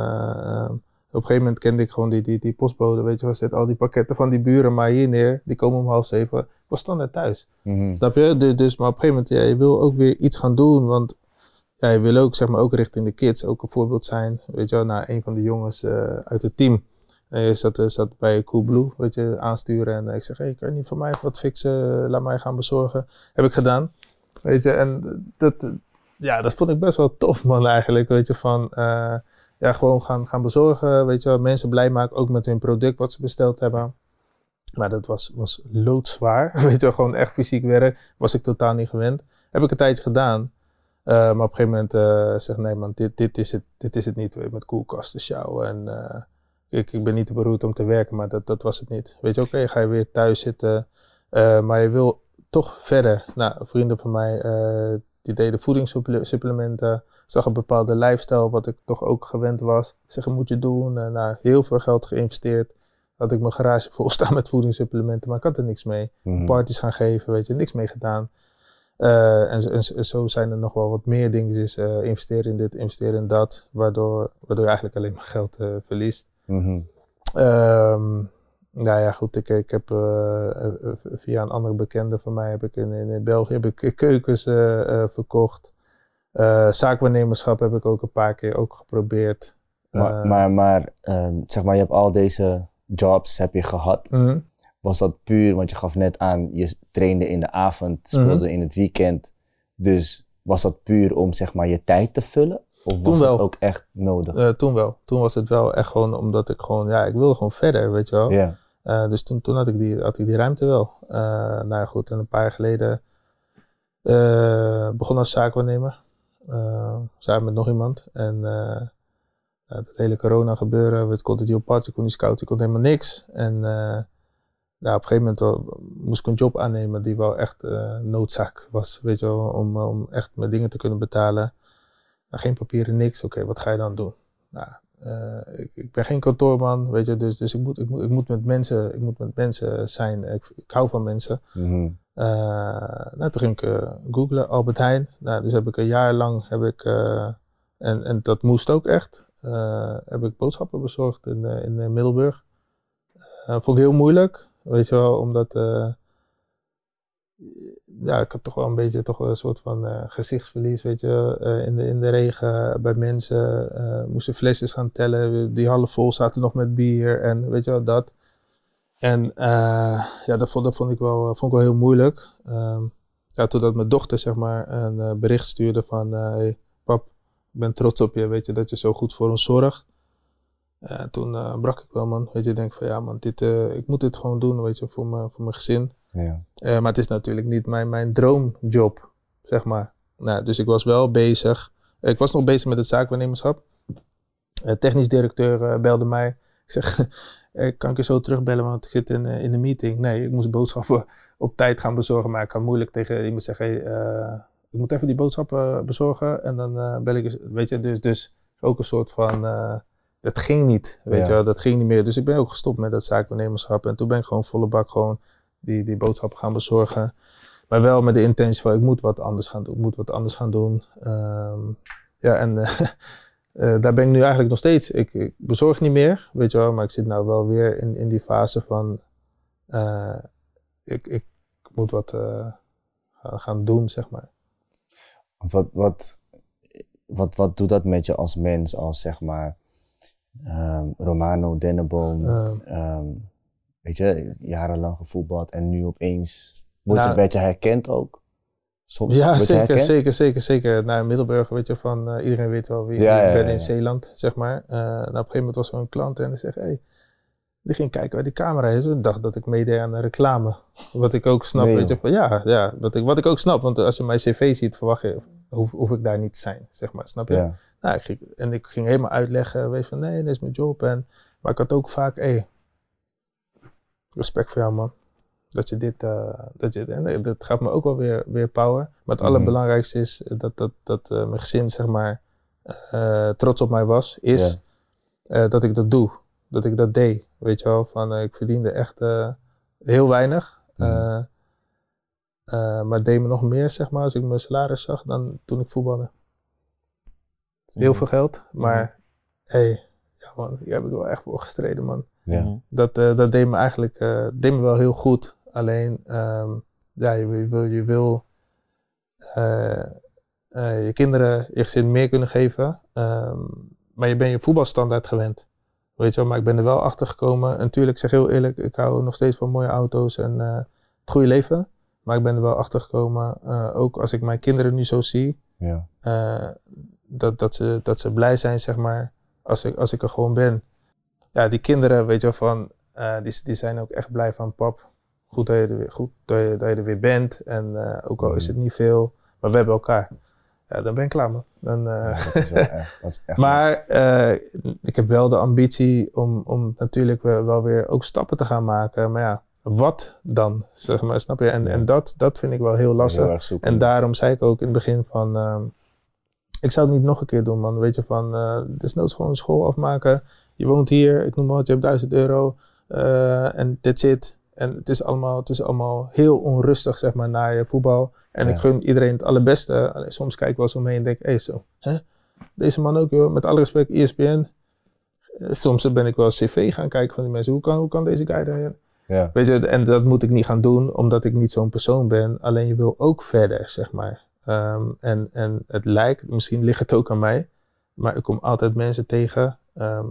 een gegeven moment kende ik gewoon die, die, die postbode, weet je wel. Zet al die pakketten van die buren maar hier neer. Die komen om half zeven. Ik was standaard thuis. Mhm. Snap je? Dus, dus maar op een gegeven moment, ja, je wil ook weer iets gaan doen. Want ja, je wil ook, zeg maar, ook richting de kids ook een voorbeeld zijn. Weet je wel, nou, een van de jongens uit het team. Hij zat, eh, zat bij Coolblue, weet je, aansturen. En eh, ik zeg, hey, kan je niet voor mij wat fixen? Laat mij gaan bezorgen. Heb ik gedaan. Weet je, en dat, ja, dat vond ik best wel tof, man, eigenlijk. Weet je, van, eh, ja, gewoon gaan, gaan bezorgen. Weet je mensen blij maken, ook met hun product wat ze besteld hebben. Maar dat was, was loodzwaar. (laughs) Weet je gewoon echt fysiek werk. Was ik totaal niet gewend. Heb ik een tijdje gedaan. Maar op een gegeven moment eh zeg nee man, dit, dit, is het, dit is het niet. Je, Met koelkasten sjouwen. En ik, ik ben niet te beroerd om te werken, maar dat, dat was het niet. Weet je, oké, ga je weer thuis zitten. eh, maar je wil toch verder. Nou, vrienden van mij, eh, die deden voedingssupplementen. Zag een bepaalde lifestyle, wat ik toch ook gewend was. Zeggen, moet je doen. Uh, nou, heel veel geld geïnvesteerd. Had ik mijn garage vol (laughs) staan met voedingssupplementen, maar ik had er niks mee. Mhm. Parties gaan geven, weet je, niks mee gedaan. En, zo- en zo- en zo zijn er nog wel wat meer dingen. Dus investeren in dit, investeren in dat. Waardoor, waardoor je eigenlijk alleen maar geld verliest. Mhm. Ehm, nou ja, goed. Ik, ik heb eh, eh, via een andere bekende van mij heb ik in, in, België heb ik keukens eh, verkocht. Zaakwaarnemerschap heb ik ook een paar keer ook geprobeerd. Maar, maar, maar ehm, zeg maar, je hebt al deze jobs heb je gehad. mhm. Was dat puur, want je gaf net aan, je trainde in de avond, speelde Mhm. in het weekend. Dus was dat puur om zeg maar je tijd te vullen? Of was Toen wel. ook echt nodig? Eh, toen wel. Toen was het wel echt gewoon omdat ik gewoon, ja, ik wilde gewoon verder, weet je wel. Ja. Eh, dus toen, toen had, ik die, had ik die ruimte wel. Eh, nou ja, goed. En een paar jaar geleden eh, begon als zaakwaarnemer. Samen met nog iemand. En dat hele corona gebeuren. We konden die op pad, je kon niet scouten, je kon helemaal niks. En eh, nou, op een gegeven moment wel- moest ik een job aannemen die wel echt noodzaak was. Weet je wel, om, om echt mijn dingen te kunnen betalen. Nou, geen papieren, niks. Oké, wat ga je dan doen? Nou, eh, ik, ik ben geen kantoorman, weet je, dus, dus ik, moet, ik, moet, ik, moet met mensen, ik moet met mensen zijn. Ik, ik hou van mensen. Mhm. Eh, nou, toen ging ik eh googlen, Albert Heijn. Nou, dus heb ik een jaar lang, heb ik, en, en dat moest ook echt, heb ik boodschappen bezorgd in, in Middelburg. Vond ik heel moeilijk, weet je wel, omdat, ja, ik had toch wel een beetje toch een soort van eh, gezichtsverlies, weet je, eh, in, de, in de regen, bij mensen, eh, moesten flesjes gaan tellen, die half vol zaten nog met bier en weet je wel, dat. En eh, ja, dat vond, dat vond ik wel, vond ik wel heel moeilijk. Ehm ja, totdat mijn dochter zeg maar een eh, bericht stuurde van... eh, pap, ik ben trots op je, weet je, dat je zo goed voor ons zorgt. En toen eh, brak ik wel, man. Weet je, denk van ja, man, dit, eh, ik moet dit gewoon doen, weet je, voor mijn, voor mijn gezin. Ja. Eh, maar het is natuurlijk niet mijn, mijn droomjob, zeg maar. Nou, dus ik was wel bezig. Ik was nog bezig met het zaakwaarnemerschap. Eh technisch directeur eh, belde mij. Ik zeg, (laughs) kan ik je zo terugbellen, want ik zit in, in de meeting. Nee, ik moest boodschappen (laughs) op tijd gaan bezorgen. Maar ik kan moeilijk tegen iemand zeggen, hey, ik moet even die boodschappen bezorgen. En dan bel ik, eens- weet je, dus, dus ook een soort van... dat ging niet, weet Ja. je wel, dat ging niet meer. Dus ik ben ook gestopt met dat zaakwaarnemerschap. En toen ben ik gewoon volle bak gewoon die, die boodschappen gaan bezorgen. Maar wel met de intentie van, ik moet wat anders gaan doen. Ik moet wat anders gaan doen. Ehm, ja, en (laughs) eh, daar ben ik nu eigenlijk nog steeds. Ik, ik bezorg niet meer, weet je wel. Maar ik zit nou wel weer in, in die fase van, eh, ik, ik moet wat eh, gaan- doen, zeg maar. Wat, wat, wat, wat doet dat met je als mens, als zeg maar ehm, Romano Denneboom, ehm, weet je, jarenlang gevoetbald en nu opeens word je, Nou- herkend ook? Soms Ja, zeker, zeker, zeker, zeker. Nou, in Middelburg, weet je, van eh, iedereen weet wel wie ik ja, ben ja, in. Zeeland, zeg maar. Eh, nou, op een gegeven moment was er een klant en die zegt, hey, die ging kijken waar die camera is. Ik dacht dat ik meedeed aan een reclame. Wat ik ook snap, Nee, weet je, van ja, ja wat, ik, wat ik ook snap. Want als je mijn cv ziet, verwacht je, hoef, hoef ik daar niet te zijn, zeg maar, snap je? Nou, ik ging, en ik ging helemaal uitleggen, weet je, van nee, dit is mijn job. En, maar ik had ook vaak, hey, respect voor jou, man. Dat je dit, eh, dat je, en dat gaf me ook wel weer, weer power. Maar het Mhm. allerbelangrijkste is dat, dat, dat eh, mijn gezin, zeg maar, eh, trots op mij was, is dat ik dat doe. Dat ik dat deed, weet je wel. Van, ik verdiende echt heel weinig. Mhm. maar het deed me nog meer, zeg maar, als ik mijn salaris zag dan toen ik voetbalde. Heel veel geld, maar hey, ja man, hier heb ik wel echt voor gestreden, man. Ja. Mhm. Dat, eh, dat deed me eigenlijk eh, deed me wel heel goed. Alleen, ehm, ja, je, wil- je wil, je, wil eh, je kinderen je gezin meer kunnen geven. ehm, maar je bent je voetbalstandaard gewend. Weet je wel, maar ik ben er wel achter gekomen. En natuurlijk, ik zeg heel eerlijk, ik hou nog steeds van mooie auto's en het goede leven. Maar ik ben er wel achter gekomen, ook als ik mijn kinderen nu zo zie, Ja. dat, dat, ze, dat ze blij zijn, zeg maar, als ik, als ik er gewoon ben. Ja, die kinderen, weet je wel, van, eh, die, die zijn ook echt blij van pap. Goed dat je er weer, goed dat je, dat je er weer bent. En eh, ook al is het niet veel, maar we hebben elkaar. Ja, dan ben ik klaar, man. Dan, eh, Ja, dat (laughs) echt, dat is echt maar ik heb wel de ambitie om, om natuurlijk wel, weer ook stappen te gaan maken. Maar ja, wat dan, zeg maar, snap je? En, en dat, dat vind ik wel heel lastig. Heel. En daarom zei ik ook in het begin van, ehm, ik zou het niet nog een keer doen, man. Weet je, van, eh desnoods gewoon school afmaken. Je woont hier, ik noem maar wat, je hebt 1000 euro. eh, en that's it. En het is, allemaal, het is allemaal heel onrustig, zeg maar, na je voetbal. En Ja. ik gun iedereen het allerbeste. Soms kijk ik wel eens omheen en denk, hé, zo, hè? Deze man ook, joh. Met alle respect, ESPN. Eh, Soms ben ik wel cv gaan kijken van die mensen. Hoe kan, hoe kan deze guy daar... Ja. Weet je, en dat moet ik niet gaan doen, omdat ik niet zo'n persoon ben. Alleen je wil ook verder, zeg maar. Ehm, en, en het lijkt, misschien ligt het ook aan mij, maar ik kom altijd mensen tegen, ehm,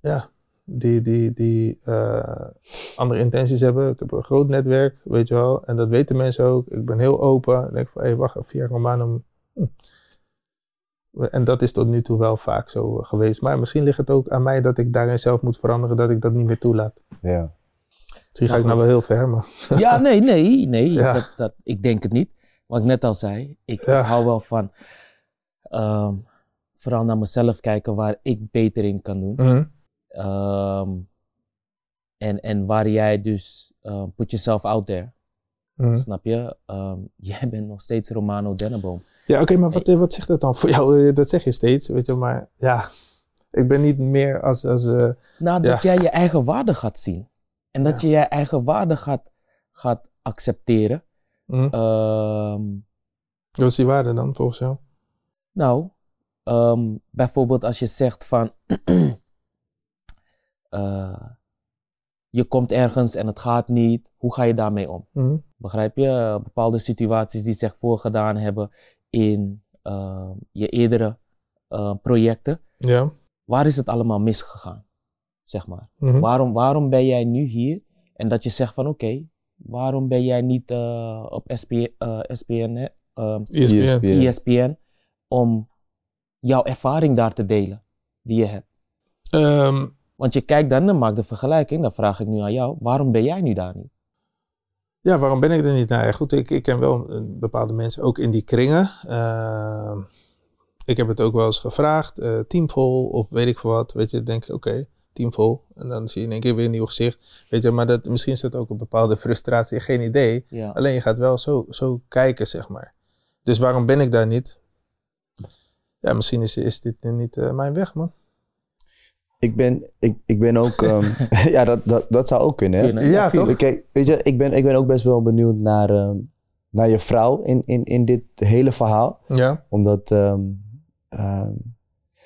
ja, die, die, die eh, andere intenties hebben. Ik heb een groot netwerk, weet je wel, en dat weten mensen ook. Ik ben heel open. Ik denk van, hé, wacht, via Romanum. Hm. En dat is tot nu toe wel vaak zo eh, geweest. Maar misschien ligt het ook aan mij dat ik daarin zelf moet veranderen, dat ik dat niet meer toelaat. Ja. Misschien ga Nou ik nou wel heel ver, maar... (laughs) Ja, nee, nee, nee. Ja. Dat, dat, ik denk het niet. Wat ik net al zei, ik, Ja. ik hou wel van ehm, vooral naar mezelf kijken waar ik beter in kan doen. Mhm. Ehm, en, en waar jij dus, ehm, put yourself out there, Mhm. snap je? Ehm, (laughs) jij bent nog steeds Romano Denneboom. Ja, oké, maar wat, wat zegt dat dan voor jou? Eh, Dat zeg je steeds, weet je, maar ja, ik ben niet meer als, als eh, Nou, dat Ja. jij je eigen waarde gaat zien. En dat Ja. je je eigen waarde gaat, gaat accepteren. Ehm, wat is die waarde dan volgens jou? Nou, bijvoorbeeld als je zegt van (clears throat) eh, je komt ergens en het gaat niet, hoe ga je daarmee om? Mhm. Begrijp je? Bepaalde situaties die zich voorgedaan hebben in eh, je eerdere eh, projecten, Ja. waar is het allemaal misgegaan? Zeg maar. Mhm. Waarom, waarom ben jij nu hier? En dat je zegt van oké, waarom ben jij niet eh, op SP, eh, SPN? Ehm, ESPN. ESPN. ESPN om jouw ervaring daar te delen die je hebt. Ehm, Want je kijkt dan en maakt de vergelijking, dan vraag ik nu aan jou, waarom ben jij nu daar niet? ja, waarom ben ik er niet? Nou ja, goed, ik, ik ken wel eh, bepaalde mensen ook in die kringen. Ehm, ik heb het ook wel eens gevraagd, eh teamvol of weet ik veel wat. Weet je, denk ik, oké, teamvol. En dan zie je in één keer weer een nieuw gezicht. Weet je, maar dat, misschien is dat ook een bepaalde frustratie, geen idee. Ja. Alleen je gaat wel zo, zo kijken, zeg maar. Dus waarom ben ik daar niet? Ja, misschien is, is dit niet eh, mijn weg, man. Ik ben, ik, ik ben ook... ehm, (laughs) (laughs) ja, dat, dat, dat zou ook kunnen, hè? Kunnen. Ja, toch? Kijk, weet je, ik ben, ik ben ook best wel benieuwd naar, ehm, naar je vrouw in, in, in dit hele verhaal. Ja, Omdat... ehm, ehm,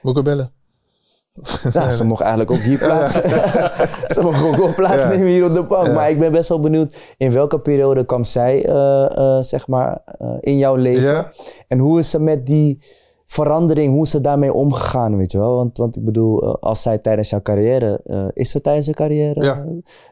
moet ik bellen? (laughs) nou, ze mocht eigenlijk ook hier plaats. ze mocht ook wel plaatsnemen hier op de bank. Ja. Maar ik ben best wel benieuwd in welke periode kwam zij, eh, eh, zeg maar, eh, in jouw leven. Ja? En hoe is ze met die verandering, hoe is ze daarmee omgegaan, weet je wel? Want, want ik bedoel, eh, als zij tijdens jouw carrière, eh, is ze tijdens je carrière? Ja.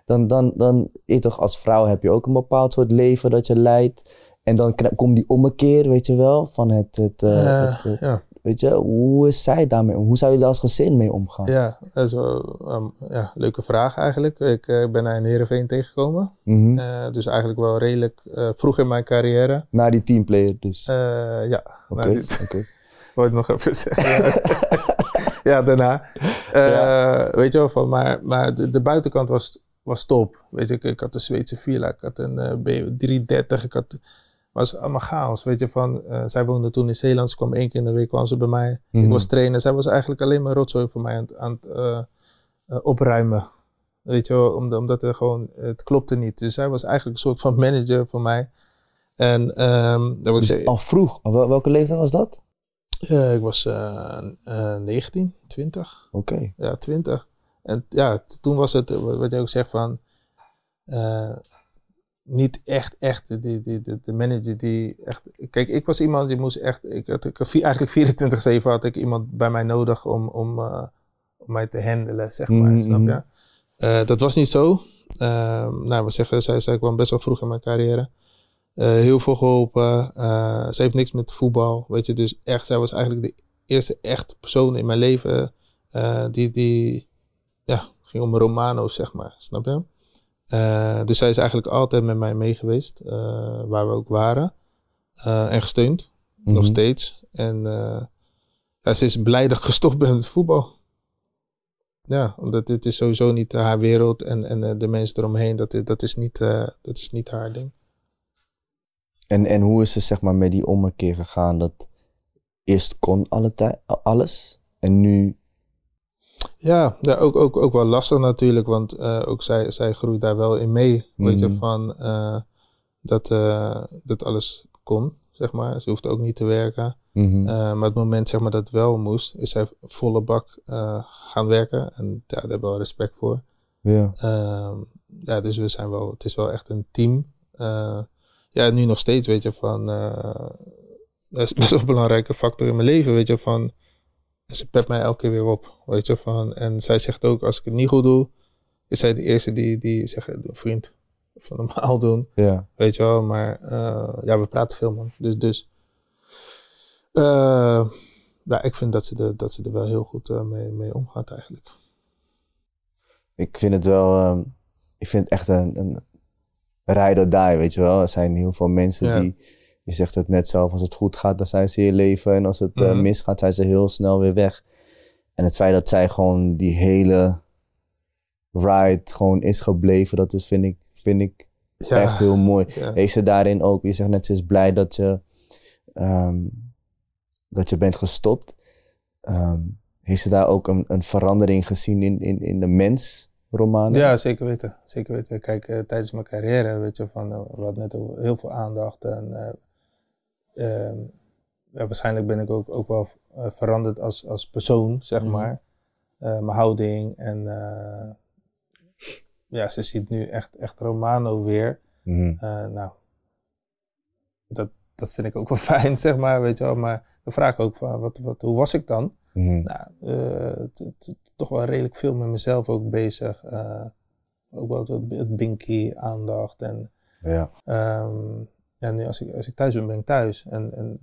Dan, dan, dan, je toch, als vrouw heb je ook een bepaald soort leven dat je leidt. En dan komt die ommekeer, weet je wel, van het, het, eh, het, eh, ja. weet je, hoe is zij daarmee om? Hoe zou je daar als gezin mee omgaan? ja, dat is wel een ja, leuke vraag eigenlijk. Ik ben haar in Heerenveen tegengekomen. Eh, dus eigenlijk wel redelijk vroeg in mijn carrière. Na die teamplayer dus. Ja, Oké, oké. (laughs) wil ik nog even zeggen. Ja, (laughs) daarna. Eh, Weet je wel, van, maar, maar de, de buitenkant was, was top. Weet je, ik, ik had een Zweedse villa, ik had een eh, B330, ik had... was allemaal chaos, weet je, van... eh, zij woonde toen in Zeeland, ze kwam één keer in de week, kwam ze bij mij. Ik Mhm. was trainer, zij was eigenlijk alleen maar rotzooi voor mij aan, aan het opruimen. Weet je wel, omdat, omdat er gewoon, het klopte niet. Dus zij was eigenlijk een soort van manager voor mij. En ehm dat ik Dus al vroeg. Wel- Welke leeftijd was dat? Eh, ik was eh eh 19, 20. Oké. Ja, 20. En ja, toen was het, eh, wat jij ook zegt van, eh, niet echt, echt de, de, de, manager die echt, kijk, ik was iemand die moest echt, ik had, ik eigenlijk 24-7 had ik iemand bij mij nodig om, om, eh, om mij te handelen, zeg maar, Mhm, snap je? Eh, dat was niet zo. Ehm, nou, we zeggen, zij, zij kwam best wel vroeg in mijn carrière. Eh, heel veel geholpen. Eh, ze heeft niks met voetbal, weet je. Dus echt, zij was eigenlijk de eerste echt persoon in mijn leven eh, die, die, ja, ging om Romano's, zeg maar, snap je? Dus zij is eigenlijk altijd met mij mee geweest, waar we ook waren. En gesteund, nog Mhm. steeds. En ja, ze is blij dat ik gestopt ben met voetbal. ja, omdat dit is sowieso niet haar wereld en, en de mensen eromheen, dat, dat, is niet, dat is niet haar ding. En, en hoe is ze zeg maar met die ommekeer gegaan? Dat eerst kon alle alles en nu... Ja, ja ook, ook, ook wel lastig natuurlijk, want eh, ook zij, zij groeit daar wel in mee. Weet je, Mhm. van eh, dat, eh, dat alles kon, zeg maar. Ze hoefde ook niet te werken. Mhm. Eh, maar het moment zeg maar, dat het wel moest, is zij volle bak gaan werken. En ja, daar hebben we wel respect voor. ja. Ehm, ja, dus we zijn wel, het is wel echt een team. Ja, nu nog steeds, weet je, van. eh, dat is best wel een belangrijke factor in mijn leven, weet je, van. Ze pept mij elke keer weer op, weet je, van. En zij zegt ook, als ik het niet goed doe, is zij de eerste die, die zegt, vriend, van normaal doen, ja. weet je wel. Maar eh, ja, we praten veel, man. Dus, dus. eh, ja, ik vind dat ze, er, dat ze er wel heel goed mee, mee omgaat eigenlijk. Ik vind het wel... ehm, ik vind het echt een, een ride or die, weet je wel. Er zijn heel veel mensen Ja. die... Je zegt het net zelf, als het goed gaat, dan zijn ze je leven. En als het eh, Mhm. misgaat, zijn ze heel snel weer weg. En het feit dat zij gewoon die hele ride gewoon is gebleven, dat is, vind ik, vind ik Ja, echt heel mooi. ja. Heeft ze daarin ook, je zegt net, ze is blij dat je, ehm, dat je bent gestopt. Ehm, heeft ze daar ook een, een verandering gezien in, in, in de mens, Romana? Ja, zeker weten. Zeker weten. Kijk, eh, tijdens mijn carrière, weet je, van, eh, we hadden net heel veel aandacht. En eh, ehm, ja, waarschijnlijk ben ik ook, ook wel veranderd als, als persoon, zeg Mhm. maar. Mijn houding en ja, ze ziet nu echt, echt Romano weer. Mhm. Nou, dat, dat vind ik ook wel (laughs) fijn, zeg maar, weet je wel. Maar dan vraag ik ook van, wat, wat, hoe was ik dan? Mhm. Nou, eh, toch wel redelijk veel met mezelf ook bezig. Eh, ook wel het, het binky, aandacht. En Ja. ehm, ja, nu als ik, als ik thuis ben, ben ik thuis. En, en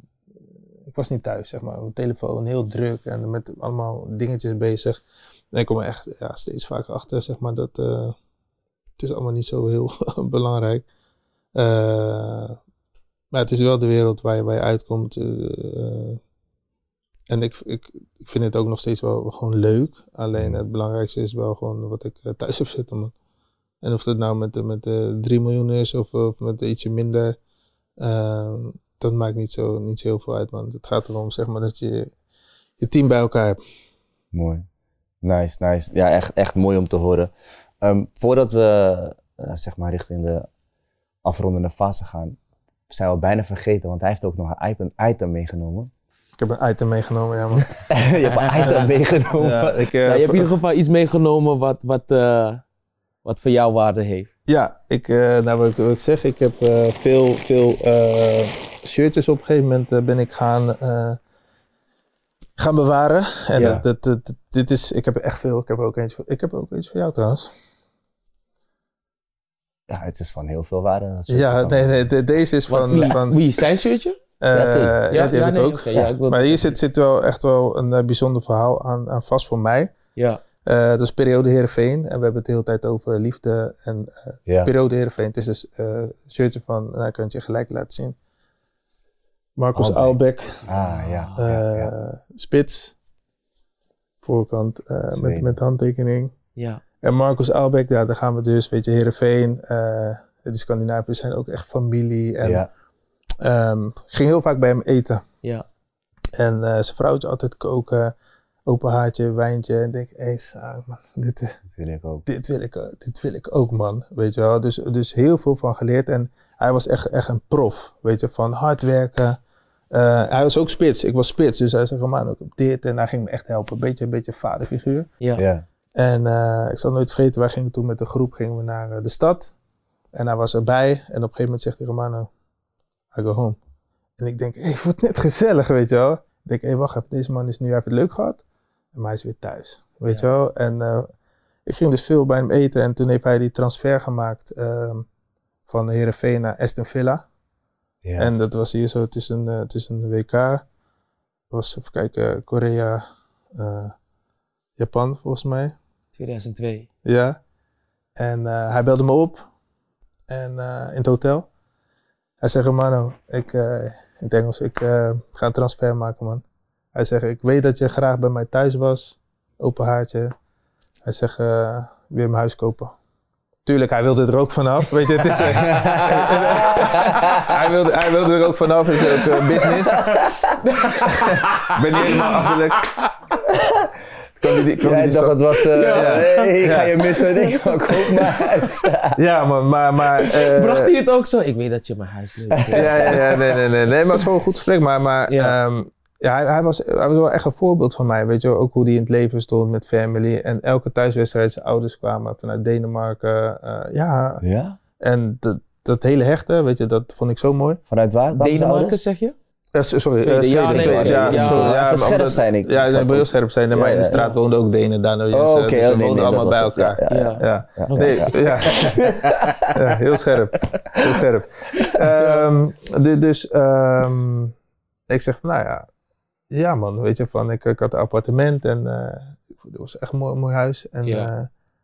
ik was niet thuis, zeg maar. Mijn telefoon heel druk en met allemaal dingetjes bezig. En ik kom er echt ja, steeds vaker achter, zeg maar, dat eh, het is allemaal niet zo heel (laughs) belangrijk. Maar het is wel de wereld waar je, waar je uitkomt. En ik, ik, ik vind het ook nog steeds wel gewoon leuk. Alleen het belangrijkste is wel gewoon wat ik eh, thuis heb zitten, man. En of dat nou met, de- met de 3 miljoen is of, of met ietsje minder, ehm, dat maakt niet zo, niet zo heel veel uit, man. Het gaat erom, zeg maar, dat je je team bij elkaar hebt. Mooi. Nice, nice. Ja, echt, echt mooi om te horen. Ehm, voordat we eh, zeg maar richting de afrondende fase gaan, zijn we bijna vergeten, want hij heeft ook nog een item meegenomen. Ik heb een item meegenomen, ja, man. (laughs) (laughs) je hebt een item meegenomen. Ja, ik, eh, Nou, je hebt in ieder geval iets meegenomen wat, wat, eh, wat voor jou waarde heeft. Ja, ik, eh, nou wat ik, wat ik zeg, ik heb eh, veel, veel eh, shirtjes op een gegeven moment ben ik gaan, eh, gaan bewaren. En Ja. dat, dat, dit is, ik heb echt veel. Ik heb ook eentje voor, ik heb ook eentje voor jou trouwens. Ja, het is van heel veel waarde. Ja, van- nee, nee, de- deze is Wat, van, wie, van wie, zijn shirtje? Eh, Ja, ja, die heb ik ook. ja, ik wil- Maar hier zit, zit wel echt wel een eh, bijzonder verhaal aan, aan vast voor mij. Ja, Eh, dat is periode Heerenveen. En we hebben het de hele tijd over liefde en eh, Ja. periode Heerenveen. Het is dus eh shirtje van, nou, ik kan het je gelijk laten zien. Marcus Albeck. Albeck, Ah, ja. eh, ja, ja. spits. Voorkant eh, met, met handtekening. ja. En Marcus Albeck, ja, daar gaan we dus, weet je, Heerenveen. eh die Scandinaviërs zijn ook echt familie. En ja. Ehm, ik ging heel vaak bij hem eten. ja. En eh, zijn vrouwtje altijd koken. Open haartje, wijntje. En ik denk, hé, hey, man, dit, wil ik ook. dit wil ik, eh, dit wil ik ook, man. Weet je wel. Dus, dus heel veel van geleerd. En hij was echt, echt een prof. Weet je, van hard werken. Eh, hij was ook spits. Ik was spits. Dus hij zei, man, ook dit. En hij ging me echt helpen. Een beetje, een beetje vaderfiguur. ja. Ja. En eh, ik zal nooit vergeten, wij gingen toen met de groep gingen we naar eh, de stad. En hij was erbij. En op een gegeven moment zegt hij, Romano, I go home. En ik denk, hé, (laughs) het wordt net gezellig, weet je wel. Ik denk, hé, wacht even, deze man is nu even leuk gehad. Maar hij is weer thuis, weet je wel. En eh, ik ging dus veel bij hem eten. En toen heeft hij die transfer gemaakt ehm, van Heerenveen naar Aston Villa. Ja. En dat was hier zo, het is een, eh, het is een WK. Was, even kijken, Korea, eh, Japan volgens mij. 2002. Ja. En hij belde me op. En in het hotel. Hij zegt, Mano, ik, eh, in het ik eh, ga een transfer maken, man. Hij zegt, ik weet dat je graag bij mij thuis was. Open haartje. Hij zegt, eh weer mijn huis kopen. Tuurlijk, hij wilde er ook vanaf. Weet je, het is, (laughs) hij, wilde, hij wilde er ook vanaf. is ook business. (laughs) Ik ben niet helemaal achterlijk. Jij die dacht het was, eh Ja. hey, ik ga je missen. Nee, maar (laughs) koop maar huis. Ja, man, maar... maar eh, Bracht hij het ook zo? Ik weet dat je mijn huis leuk vindt. (laughs) ja, ja, ja, nee, nee, nee, nee, maar het is gewoon een goed gesprek. Maar, maar Ja. ja. ja, hij, hij, was, hij was wel echt een voorbeeld van mij. Weet je, wel. ook hoe hij in het leven stond met family. En elke thuiswedstrijd, zijn ouders kwamen vanuit Denemarken. eh, ja, Ja? en dat, dat hele hechte, weet je, dat vond ik zo mooi. Vanuit waar? Denemarken zeg je? Eh, sorry, Zweden. eh, Ja, ja, scherp zijn, ik- Ja, snap heel scherp zijn. Ja, maar in de straat ja. woonden ook Denen daar. Nou, Oh, dus, oké. dus oh, ze woonden dat allemaal bij elkaar. Ja, nee, ja. (laughs) ja, heel scherp. Heel scherp. Ehm, du- dus ehm, ik zeg, van, nou ja, ja man, weet je, van, ik, ik had een appartement en eh het was echt een mooi, mooi huis. En Ja. ja.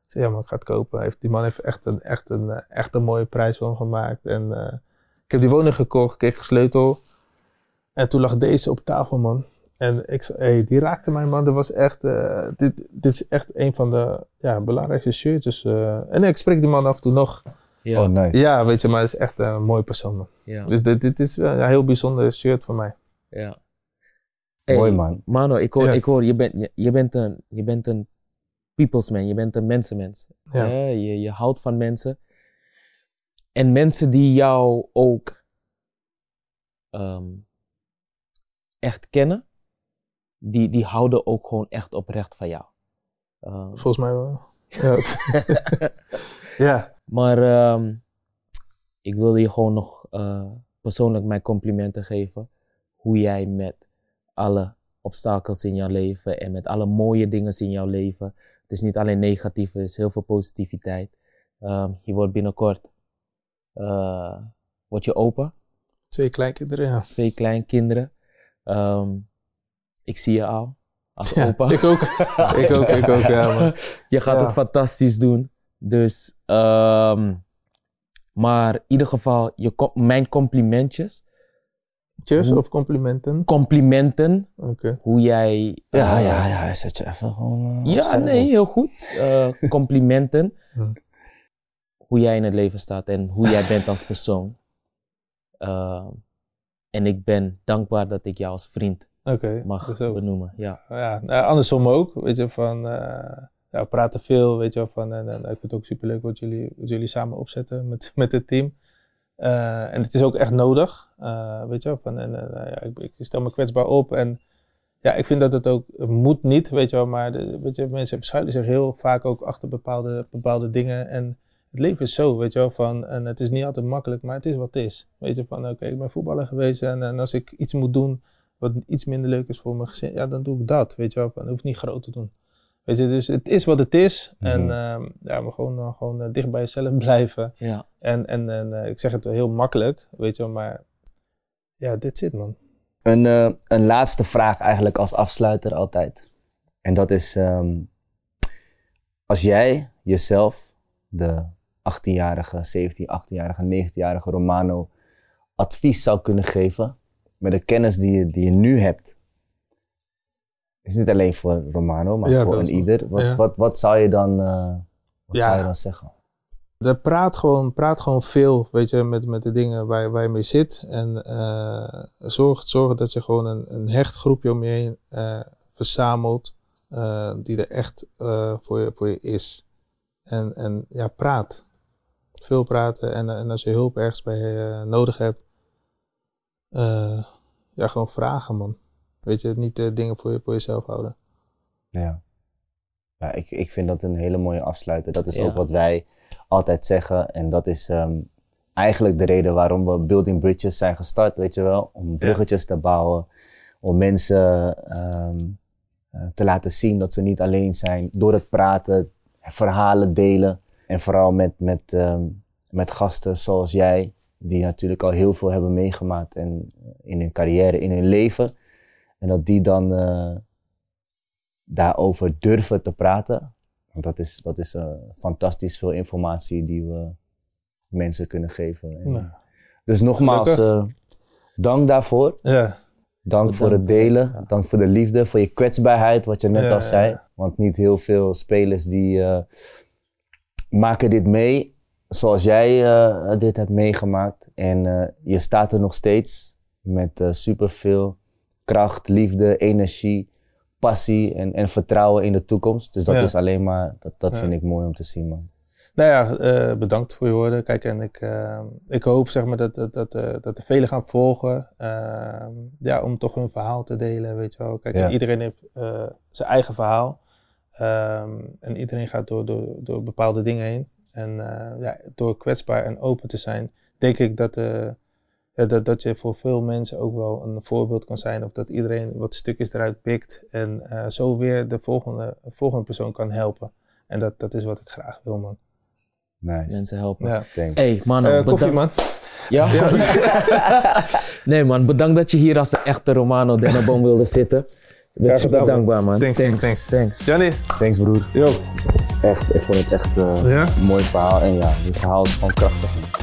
ik zei, ja man, ik ga het kopen. Heeft, die man heeft echt een, echt, een, eh, echt een mooie prijs van gemaakt. En eh, ik heb die woning gekocht, kreeg een sleutel. En toen lag deze op tafel, man. En ik zei, hey, die raakte mij, man. Dat was echt, eh, dit, dit is echt een van de ja, belangrijkste shirtjes. eh. en ik spreek die man af en toe nog. Ja. Oh, nice. Ja, weet je, maar het is echt een mooie persoon, man. ja. Dus dit, dit is wel een heel bijzonder shirt voor mij. ja. Mooi, Hey, man. Mano, ik hoor, Ja. ik hoor je, bent, je, je bent een, je bent een people's man, je bent een mensenmens. Ja. Hè? Je, je houdt van mensen. En mensen die jou ook ehm, echt kennen, die, die houden ook gewoon echt oprecht van jou. Ehm, Volgens mij wel. (laughs) Ja. ja. maar ehm, ik wilde je gewoon nog eh, persoonlijk mijn complimenten geven. Hoe jij met alle obstakels in jouw leven en met alle mooie dingen in jouw leven. Het is niet alleen negatief, er is heel veel positiviteit. Ehm, je wordt binnenkort eh, word je opa, Twee kleinkinderen, ja. twee kleinkinderen. Ehm, ik zie je al als ja opa. ik ook. ik ook, ik ook, ja man. (laughs) Je gaat Ja. het fantastisch doen. Dus, ehm, maar in ieder geval, je, mijn complimentjes. Cheers Hoe- of complimenten? Complimenten, Oké. hoe jij... Ja, eh, ja, ja. Zet je even gewoon... eh, Ja, nee, op. heel goed. Eh, (laughs) complimenten. Hoe jij in het leven staat en hoe jij bent als persoon. En ik ben dankbaar dat ik jou als vriend mag ook- benoemen. Ja. ja, nou, andersom ook, weet je, van, eh, ja, we praten veel, weet je wel, van, en, en ik vind het ook superleuk wat jullie, wat jullie samen opzetten met, (laughs) met het team. Eh, en het is ook echt nodig, eh, weet je wel, van, en, eh, ja, ik, ik stel me kwetsbaar op en ja, ik vind dat het ook, het moet niet, weet je wel, maar de, weet je, mensen verschuilen zich heel vaak ook achter bepaalde, bepaalde dingen en het leven is zo, weet je wel, van, en het is niet altijd makkelijk, maar het is wat het is. Weet je, van, oké, ik ben voetballer geweest en, en als ik iets moet doen wat iets minder leuk is voor mijn gezin, ja, dan doe ik dat, weet je wel. Het hoeft niet groot te doen. Weet je, dus het is wat het is. En ehm, ja, maar gewoon, eh, gewoon eh, dicht bij jezelf (laughs) blijven. ja. En, en, en eh, ik zeg het wel heel makkelijk, weet je wel, maar ja, dit zit man. Een, een laatste vraag eigenlijk als afsluiter altijd. En dat is, ehm, als jij jezelf, de 18-jarige, 17, 18-jarige, 19-jarige Romano, advies zou kunnen geven met de kennis die je, die je nu hebt. Is niet alleen voor Romano, maar Ja, voor een ieder. Wat, ja. wat, wat zou je dan, eh, wat Ja. zou je dan zeggen? De praat, gewoon, praat gewoon veel, weet je, met, met de dingen waar, waar je mee zit. En eh, zorg, zorg dat je gewoon een, een hecht groepje om je heen eh, verzamelt, die er echt voor, je, voor je is. En, en ja, praat. Veel praten en, en als je hulp ergens bij eh, nodig hebt, eh, ja, gewoon vragen, man. Weet je, niet eh, dingen voor, je, voor jezelf houden. Ja. Ja, ik, ik vind dat een hele mooie afsluiter. Dat is Ja. ook wat wij altijd zeggen. En dat is ehm, eigenlijk de reden waarom we Building Bridges zijn gestart, weet je wel. Om bruggetjes te bouwen. Om mensen ehm, eh, te laten zien dat ze niet alleen zijn. Door het praten, verhalen delen. En vooral met, met, ehm, met gasten zoals jij. Die natuurlijk al heel veel hebben meegemaakt en, in hun carrière, in hun leven. En dat die dan eh, daarover durven te praten. Want dat is, dat is eh, fantastisch veel informatie die we mensen kunnen geven. En- Nou, Dus nogmaals, eh, dank daarvoor. ja, Dank voor het delen. Ja. Dank voor de liefde, voor je kwetsbaarheid, wat je net Ja, al zei. ja. Want niet heel veel spelers die eh, maken dit mee zoals jij eh, dit hebt meegemaakt. En eh, je staat er nog steeds met eh, superveel kracht, liefde, energie, passie en, en vertrouwen in de toekomst. Dus dat Ja. is alleen maar, dat, dat Ja. vind ik mooi om te zien, man. Nou ja, bedankt voor je woorden. Kijk, en ik, ik hoop zeg maar, dat, dat, dat, dat er velen gaan volgen. ja, om toch hun verhaal te delen, weet je wel. Kijk, Ja. iedereen heeft zijn eigen verhaal. Ehm, en iedereen gaat door, door, door bepaalde dingen heen. En eh, ja, door kwetsbaar en open te zijn, denk ik dat, eh, ja, dat, dat je voor veel mensen ook wel een voorbeeld kan zijn. Of dat iedereen wat stukjes eruit pikt. En eh, zo weer de volgende, volgende persoon kan helpen. En dat, dat is wat ik graag wil, man. Nice. Mensen helpen. Ja. Thanks. Hey, man. Koffie, bedankt- man. Ja? (laughs) nee, man. Bedankt dat je hier als de echte Romano Denneboom wilde zitten. Ik ben super dankbaar, man. Thanks, thanks, thanks. thanks. Johnny, Thanks, broer. yo. Echt, ik vond het echt eh, Ja? een mooi verhaal. En ja, je verhaal is gewoon krachtig. man.